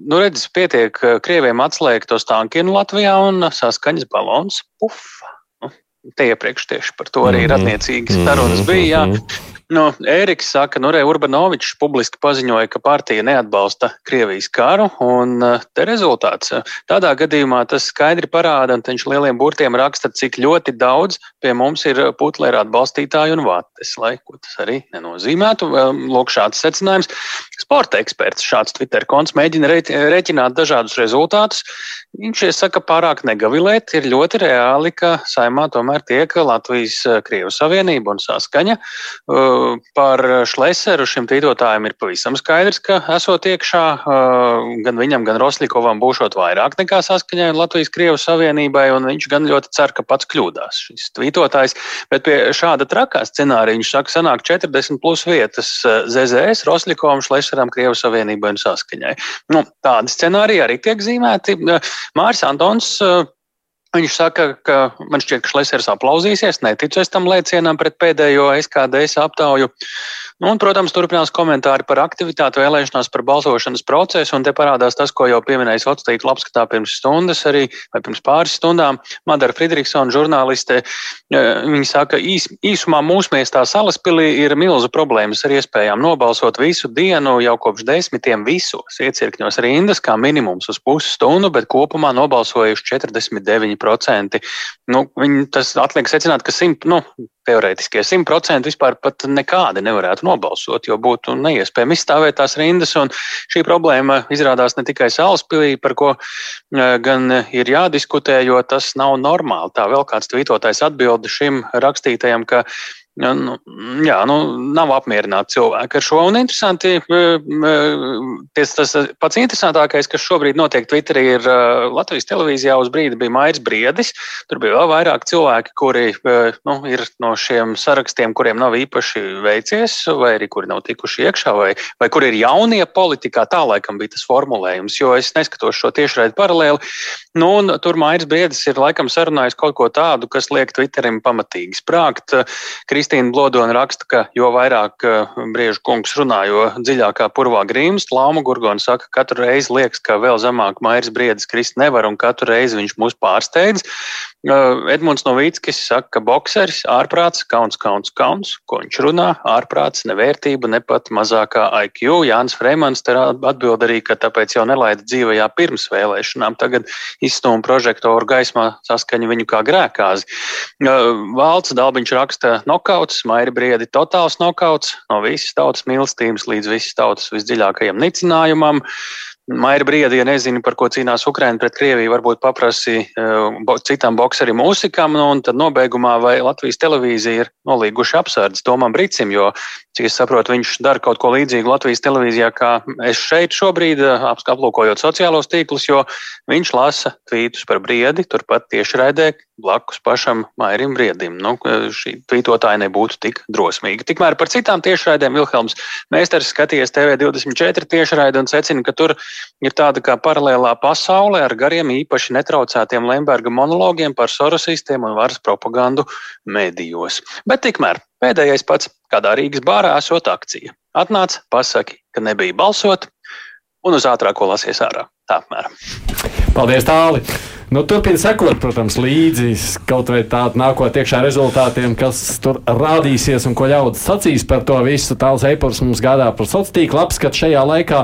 nu, redz, pietiek Krieviem atslēgt tos tankinu Latvijā un saskaņas balons. Puf! Nu, te iepriekš tieši par to arī mm -hmm. radniecīgas sarunas bija. Jā. Mhm. Nu, Ēriks saka, nu, Urbanovičs publiski paziņoja, ka partija neatbalsta Krievijas karu, un eh, te rezultāts. Eh, tādā gadījumā tas skaidri parāda, un viņš lieliem burtiem raksta, cik ļoti daudz pie mums ir putlera atbalstītāju un vates, lai ko tas arī nenozīmētu. Lūk, šāds secinājums. Sporta eksperts šāds Twitter konts mēģina rēķināt dažādus rezultātus. Viņš saka, pārāk negavilēt, ir ļoti reāli, ka saimā tomēr tiek Latvijas eh, Krievu Savienība un saskaņa. Uh, par Šleseru šim tītotājam ir pavisam skaidrs, ka esot iekšā gan viņam, gan Roslikovam būšot vairāk nekā saskaņai Latvijas Krievijas Savienībai, un viņš gan ļoti cer, ka pats kļūdās šis tītotājs. Bet pie šāda trakā scenārija viņš saka, sanāk 40 plus vietas ZZS, Roslikovam, Šleseram, Krievijas Savienībai un saskaņai. Nu, tādi scenāriji arī tiek zīmēti. Māris Antons Viņš saka, ka man šķiet, ka Šlesers aplauzīsies, neticu es tam lēcienam pret pēdējo SKDS aptauju. Nu, un, protams, turpinās komentāri par aktivitāti vēlēšanās, par balsošanas procesu, un te parādās tas, ko jau pieminēja sociālā tīkla apskatā pirms stundas, arī pirms pāris stundām. Madara Friedrichsona, žurnāliste, e, viņa saka, īs, īsumā mūsu miestā Salaspilī ir milzu problēmas ar iespējām nobalsot visu dienu, jau kopš desmitiem visos iecirkņos rindas, kā minimums uz pusstundu, bet kopumā nobalsojuši 49%. Nu, viņi, tas atliek secināt, ka simt, nu, teorētiskie 100% vispār pat nekādi nevarētu nobalsot, jo būtu neiespējami izstāvēt tās rindas. Šī problēma izrādās ne tikai Salaspilī, par ko eh, gan ir jādiskutē, jo tas nav normāli. Tā vēl kāds tvītotājs atbildi šim rakstītajam, ka Nu, jā, nu, nav apmierināti cilvēki ar šo. Un interesanti, tas, tas pats interesantākais, kas šobrīd notiek Twitterī, ir Latvijas televīzijā uz brīdi bija Mairs Briedis. Tur bija vēl vairāk cilvēki, kuri nu, ir no šiem sarakstiem, kuriem nav īpaši veicies, vai arī kuri nav tikuši iekšā, vai, vai kuri ir jaunie politikā. Tā laikam bija tas formulējums, jo es neskatos šo tiešraidi paralēli. Nu, tur Mairs Briedis ir laikam sarunājis kaut ko tādu, kas liek Twitterim pamatīgi sprāgt. Kristīna Blodona raksta, ka jo vairāk eh, briežu kungs runā, jo dziļākā purvā grīmst. Lauma Gurgona saka, ka katru reizi liekas, ka vēl zemāk Mairs Briedis krist nevar un katru reizi viņš mūs pārsteidz. Eh, Edmunds Novīckis saka, ka bokseris ārprāts, kauns, kauns, kauns, ko viņš runā, ārprāts, nevērtība, ne pat mazākā IQ. Jānis Freimans te atbild arī, ka tāpēc jau nelaida dzīvajā pirms vēlēšanām. Tagad izstūma prožektoru gaismā saskaņa viņu kā grēkāzi. Eh, Valsts Dalbiņš raksta nokā nokauts, Mairi Briedi totāls nokauts, no visas tautas mīlestības līdz visas tautas visdziļākajam nicinājumam. Maija Briedi, ja nezinu, par ko cīnās Ukraina pret Krieviju, varbūt paprasi uh, bo, citam bokserim mūzikam, nu, un tad nobeigumā vai Latvijas televīzija ir nolīguši apsardzes Tomam Bricim, jo, cik es saprotu, viņš dara kaut ko līdzīgu Latvijas televīzijā, kā es šeit šobrīd, uh, aplūkojot sociālos tīklus, jo viņš lasa tvītus par Briedi, turpat tieši raidē blakus pašam Mairim Briedim. Nu, šī tvītotāja nebūtu tik drosmīga. Tikmēr par citām tiešraidēm Vilhelms Mēsters skatījies TV24 tiešraidi un secina, ka tur ir tāda kā paralēlā pasaule ar gariem īpaši netraucētiem Lemberga monologiem par sorosistiem un varas propagandu medijos. Bet tikmēr pēdējais pats, kādā Rīgas bārā esot akcija. Atnāc, pasaki, ka nebija balsot, un uz ātrāko lasies ārā. Tā apmēram. Paldies, Tāli! Nu, Turpiniet sekot, protams, līdzi kaut vai tādam nākotnē rezultātiem, kas tur rādīsies un ko ļaudis sacīs par to visu. Tāls e-purs mums gādā par sociālo tīklu apskatu šajā laikā.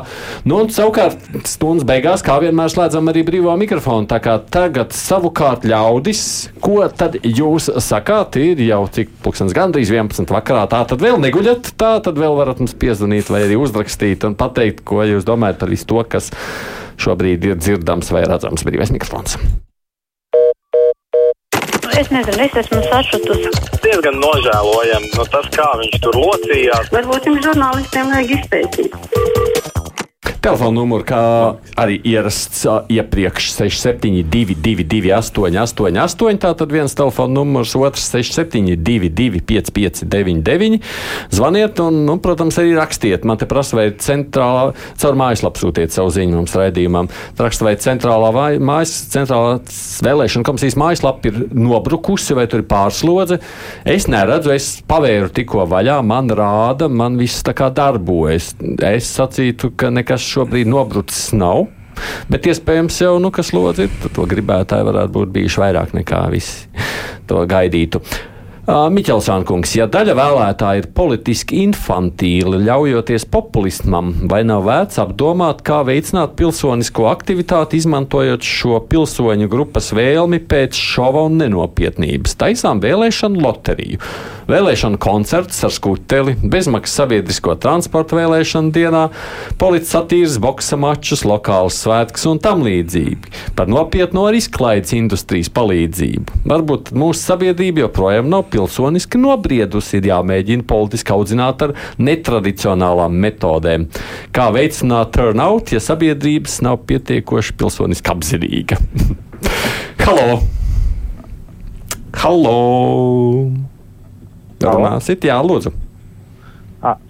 Nu, un savukārt stundas beigās, kā vienmēr, slēdzam arī brīvo mikrofonu. Tā kā tagad savukārt ļaudis, ko tad jūs sakāt, ir jau cik pulkstens gandrīz 11 vakarā. Tā tad vēl neguļat, tā tad vēl varat mums piezvanīt vai arī uzrakstīt un pateikt, ko jūs domājat par visu to, kas šobrīd ir dzirdams vai redzams brīvais mikrofons. Es nezinu, es esmu sašutusi. Diezgan nožēlojami no tas, kā viņš tur locījās. Varbūt jums žurnālistiem vajag izpētīt. Telefona numuru, kā arī ierasts iepriekš 6722, 888, tātad viens telefona numurs, otrs 672, 559, zvaniet un, nu, protams, arī rakstiet. Man te prasa, vai centrālā, caur mājaslapu sūtiet savu ziņu mums raidījumam. Raksta, vai centrālā vai mājas, centrālā vēlēšana komisijas mājaslapa ir nobrukusi vai tur ir pārslodze. Es neredzu, es pavēru tikko vaļā, man rāda, man viss tā kā darbojas. Es sacītu, ka nekas šobrīd nobrucis nav. Bet iespējams jau, nu, kas lodzi to gribētāji varētu būt bijuši vairāk nekā visi to gaidītu. Miķelsāna kungs, ja daļa vēlētāji ir politiski infantīli, ļaujoties populismam, vai nav vērts apdomāt, kā veicināt pilsonisko aktivitāti, izmantojot šo pilsoņu grupas vēlmi pēc šova un nenopietnības? Taisām vēlēšanu loteriju, vēlēšanu koncerts ar skuteli, bezmaksas sabiedrisko transportu vēlēšanu dienā, policijas satīras, boksa mačus, lokāls svētks un tam līdzīgi. Par nopietno arī izklaides industrijas palīdzību. Varbūt mūsu sabiedrība joprojām nav pilsoniski nobriedusi, ir jāmēģina politiski audzināt ar netradicionālām metodēm. Kā veicināt turnout, ja sabiedrības nav pietiekoši pilsoniski apzinīga? Halo! Halo! Runāsit, jā, lūdzu.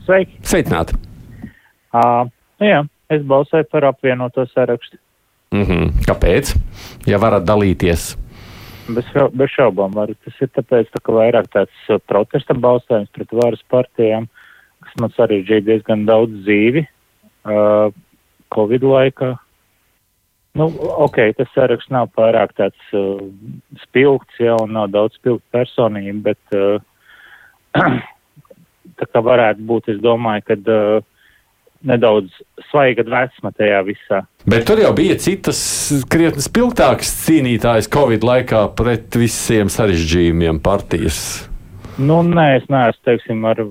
Sveiki! Sveicināti! À, jā, es balsoju par apvienoto sarakstu. Mm -hmm. Kāpēc? Ja varat dalīties. Bez, bez šaubām var. Tas ir tāpēc, tā, ka vairāk tāds protesta balsojums pret varas partijām, kas man sarežģīja diezgan daudz dzīvi uh, Covid laikā. Nu, ok, tas saraksts nav pārāk tāds uh, spilgts, jau nav daudz spilgtu personību, bet uh, tā kā varētu būt, es domāju, ka uh, nedaudz svaiga dvēsma tajā visā. Bet tur jau bija citas krietni spilgtākas cīnītājas Covid laikā pret visiem sarežģījumiem partijas. Nu, nē, es neesmu, teiksim, ar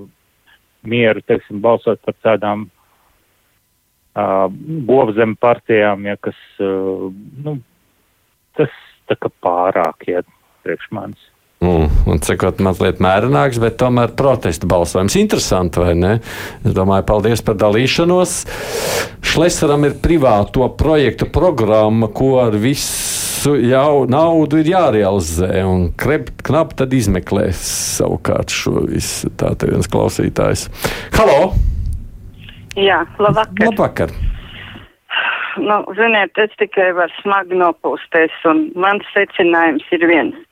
mieru, teiksim, balsot par tādām uh, govzem partijām, ja kas, uh, nu, tas tā kā pārāk iet priekš manis. Mm, un cikot mazliet mērenāks, bet tomēr protesta balsojums. Interesanti, vai ne? Es domāju, paldies par dalīšanos. Šlesaram ir privāto projektu programma, ko ar visu jau naudu ir jārealizē, un knap tad izmeklēs savukārt šo visu. Tā te viens klausītājs. Halo! Jā, labvakar! Labvakar! Nu, ziniet, es tikai varu smagi nopūsties, un mans secinājums ir viens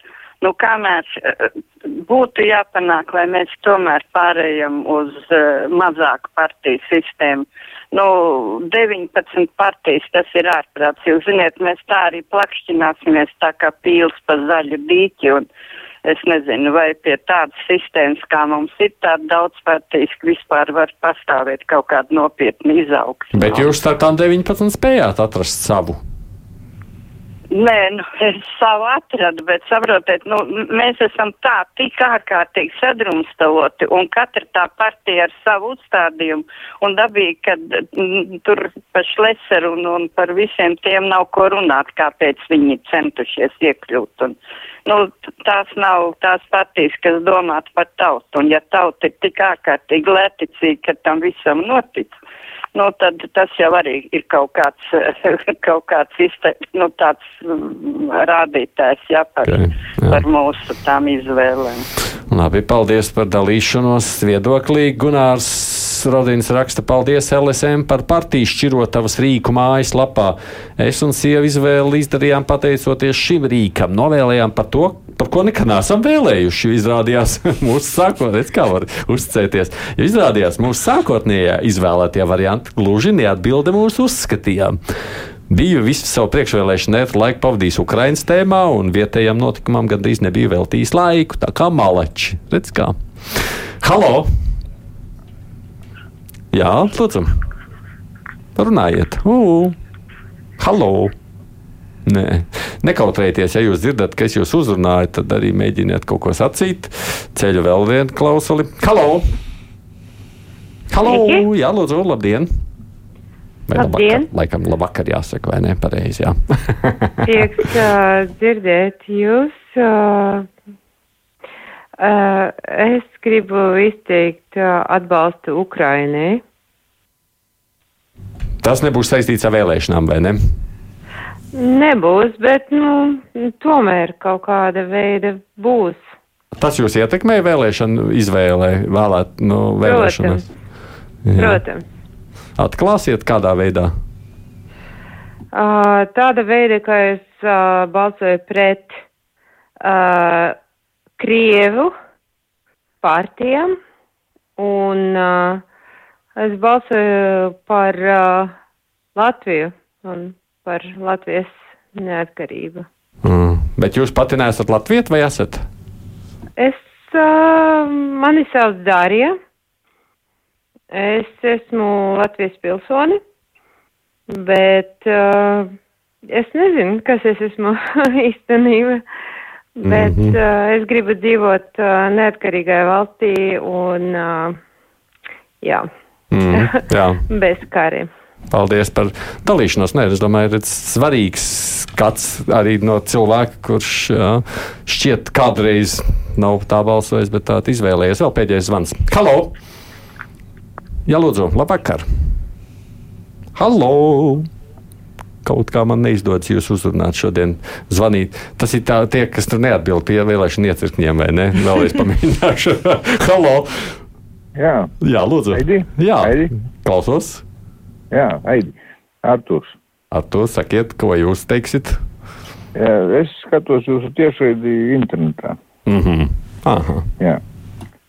nu, kamēr būtu jāpanāk, lai mēs tomēr pārējām uz uh, mazāku partiju sistēmu. Nu, 19 partijas tas ir ārprāts. Jūs ziniet, mēs tā arī plakšķināsimies tā kā pīls pa zaļu dīķi un es nezinu, vai pie tādas sistēmas, kā mums ir tāda daudz partijas, vispār var pastāvēt kaut kāda nopietna izaugsme. Bet jūs startām 19 spējāt atrast savu. Nē, nu, es savu atradu, bet saprotiet, nu, mēs esam tā tik ārkārtīgi sadrumstaloti un katra tā partija ar savu uzstādījumu un dabīgi, ka tur par šleseru un, un par visiem tiem nav ko runāt, kāpēc viņi centušies iekļūt. Un, nu, tās nav tās partijas, kas domāt par tautu. Un ja tauta ir tik ārkārtīgi lēticīga, ka tam visam notic, nu, tad tas jau arī ir kaut kāds, kaut kāds izte, nu, tāds mm, rādītājs, jā, par, okay, jā. par mūsu tām izvēlēm. Labi, paldies par dalīšanos viedoklī. Gunārs Rodins raksta, paldies LSM par partiju šķirotavas rīku mājaslapā. Es un sieva izvēli izdarījām pateicoties šim rīkam. Novēlējām par to, par ko nekad neesam vēlējuši. Izrādījās mūsu sākotnējā, kā var uzticēties, izrādījās mūsu sākotnējā izvēlētie varianti gluži neatbilda mūsu uzskatījām. Biju visu savu priekšvēlēšanu laiku pavadījis Ukraiņas tēmā, un vietējām notikumam gandrīz nebija veltījis laiku. Tā kā malači. Redz, kā. Halo! Jā, lūdzu! Runājiet! Uu! Halo! Nē, nekautrējieties, ja jūs dzirdat, ka es jūs uzrunāju, tad arī mēģiniet kaut ko sacīt. Ceļu vēl vienu klausuli. Halo! Halo! Jā, lūdzu, labdien! Vai labdien! Labvakar, laikam, labvakar jāsaka, vai ne? Pareizi, jā. Prieks uh, dzirdēt jūs. Uh, es gribu izteikt uh, atbalstu Ukrainai. Tas nebūs saistīts ar vēlēšanām, vai ne? Nebūs, bet nu, tomēr kaut kāda veida būs. Tas jūs ietekmē vēlēšanu izvēlē, vēlēt nu, vēlēšanas? Protams. Protams. Atklāsiet, kādā veidā? Uh, tāda veida, ka es uh, balsoju pret uh, Krievu partijām un uh, es balsoju par uh, Latviju un par Latvijas neatkarību. Mm. Bet jūs pati neesat Latvijas vai esat? Es, uh, mani sauc Dārija. Es esmu Latvijas pilsoni, bet uh, es nezinu, kas es esmu īstenībā. Bet mm -hmm. uh, es gribu dzīvot uh, neatkarīgai valstī un, uh, jā, mm, jā. bez kariem. Paldies par dalīšanos. Nē, es domāju, ka svarīgs skats arī no cilvēka, kurš jā, šķiet kādreiz nav tā balsojis, bet tā izvēlējies. Vēl pēdējais zvans. Halo! Jā, lūdzu, labvakar! Halo! Kaut kā man neizdodas jūs uzrunāt šodien, zvanīt. Tas ir tā, tie, kas tur neatbild pie vēlēšanu iecirkņiem, vai ne? Vēlreiz pamēģināšu. Halo! Jā, Jā lūdzu. Aidi? Jā, Aidi? klausos. Jā, Aidi. Artūrs. Artūrs, sakiet, ko jūs teiksiet? Jā, es skatos jūsu tiešraidi internetā. Mm -hmm. Aha. Jā.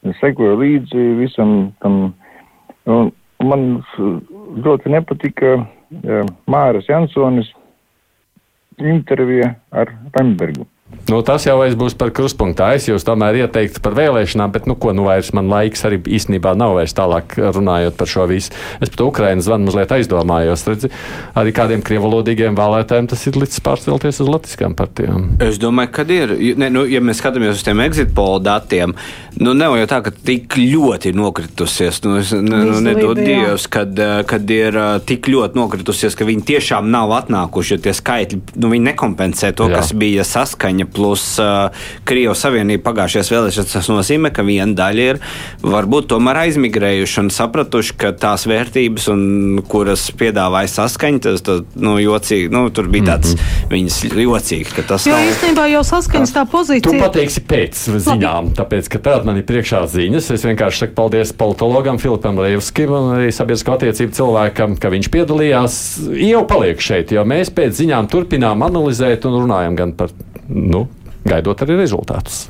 Es sekoju līdzi visam tam. Un man ļoti nepatika Māras Jansonis intervija ar Rembergu. Nu, tas jau būs par kruspunktā. Es jūs tomēr ieteiktu par vēlēšanām, bet, nu, ko nu vairs man laiks arī īstenībā nav vairs tālāk runājot par šo visu. Es pat Ukrainas zvanu mazliet aizdomājos. Redzi, arī kādiem krievalodīgiem vēlētājiem tas ir līdz pārcelties uz latviskām partijām. Es domāju, ka ir. Ne, nu, ja mēs skatāmies uz tiem exit poll datiem, nu, nav jau tā, ka tik ļoti nokritusies. Nu, es, ne, nu, nedod Dievs, kad, kad ir tik ļoti nokritusies, ka viņi tiešām nav atnākuši, jo tie skaitļi nu, nekompensē to, Jā. kas bija saskaņa Ukraiņa plus uh, Krievijas Savienība pagājušajās vēlēšanās, tas nozīmē, ka viena daļa ir varbūt tomēr aizmigrējuši un sapratuši, ka tās vērtības, un, kuras piedāvāja saskaņa, tas, tas nu, jocīgi, nu, tur bija tāds mm -hmm. viņas jocīgi, ka tas jo, nav. īstenībā jau saskaņas tā pozīcija. Tu pateiksi pēc ziņām, tāpēc, ka tāda man ir priekšā ziņas. Es vienkārši saku paldies politologam Filipam Reivskim un arī sabiedrisko attiecību cilvēkam, ka viņš piedalījās. Jau paliek šeit, jo mēs pēc ziņām turpinām analizēt un runājam gan par nu, gaidot arī rezultātus.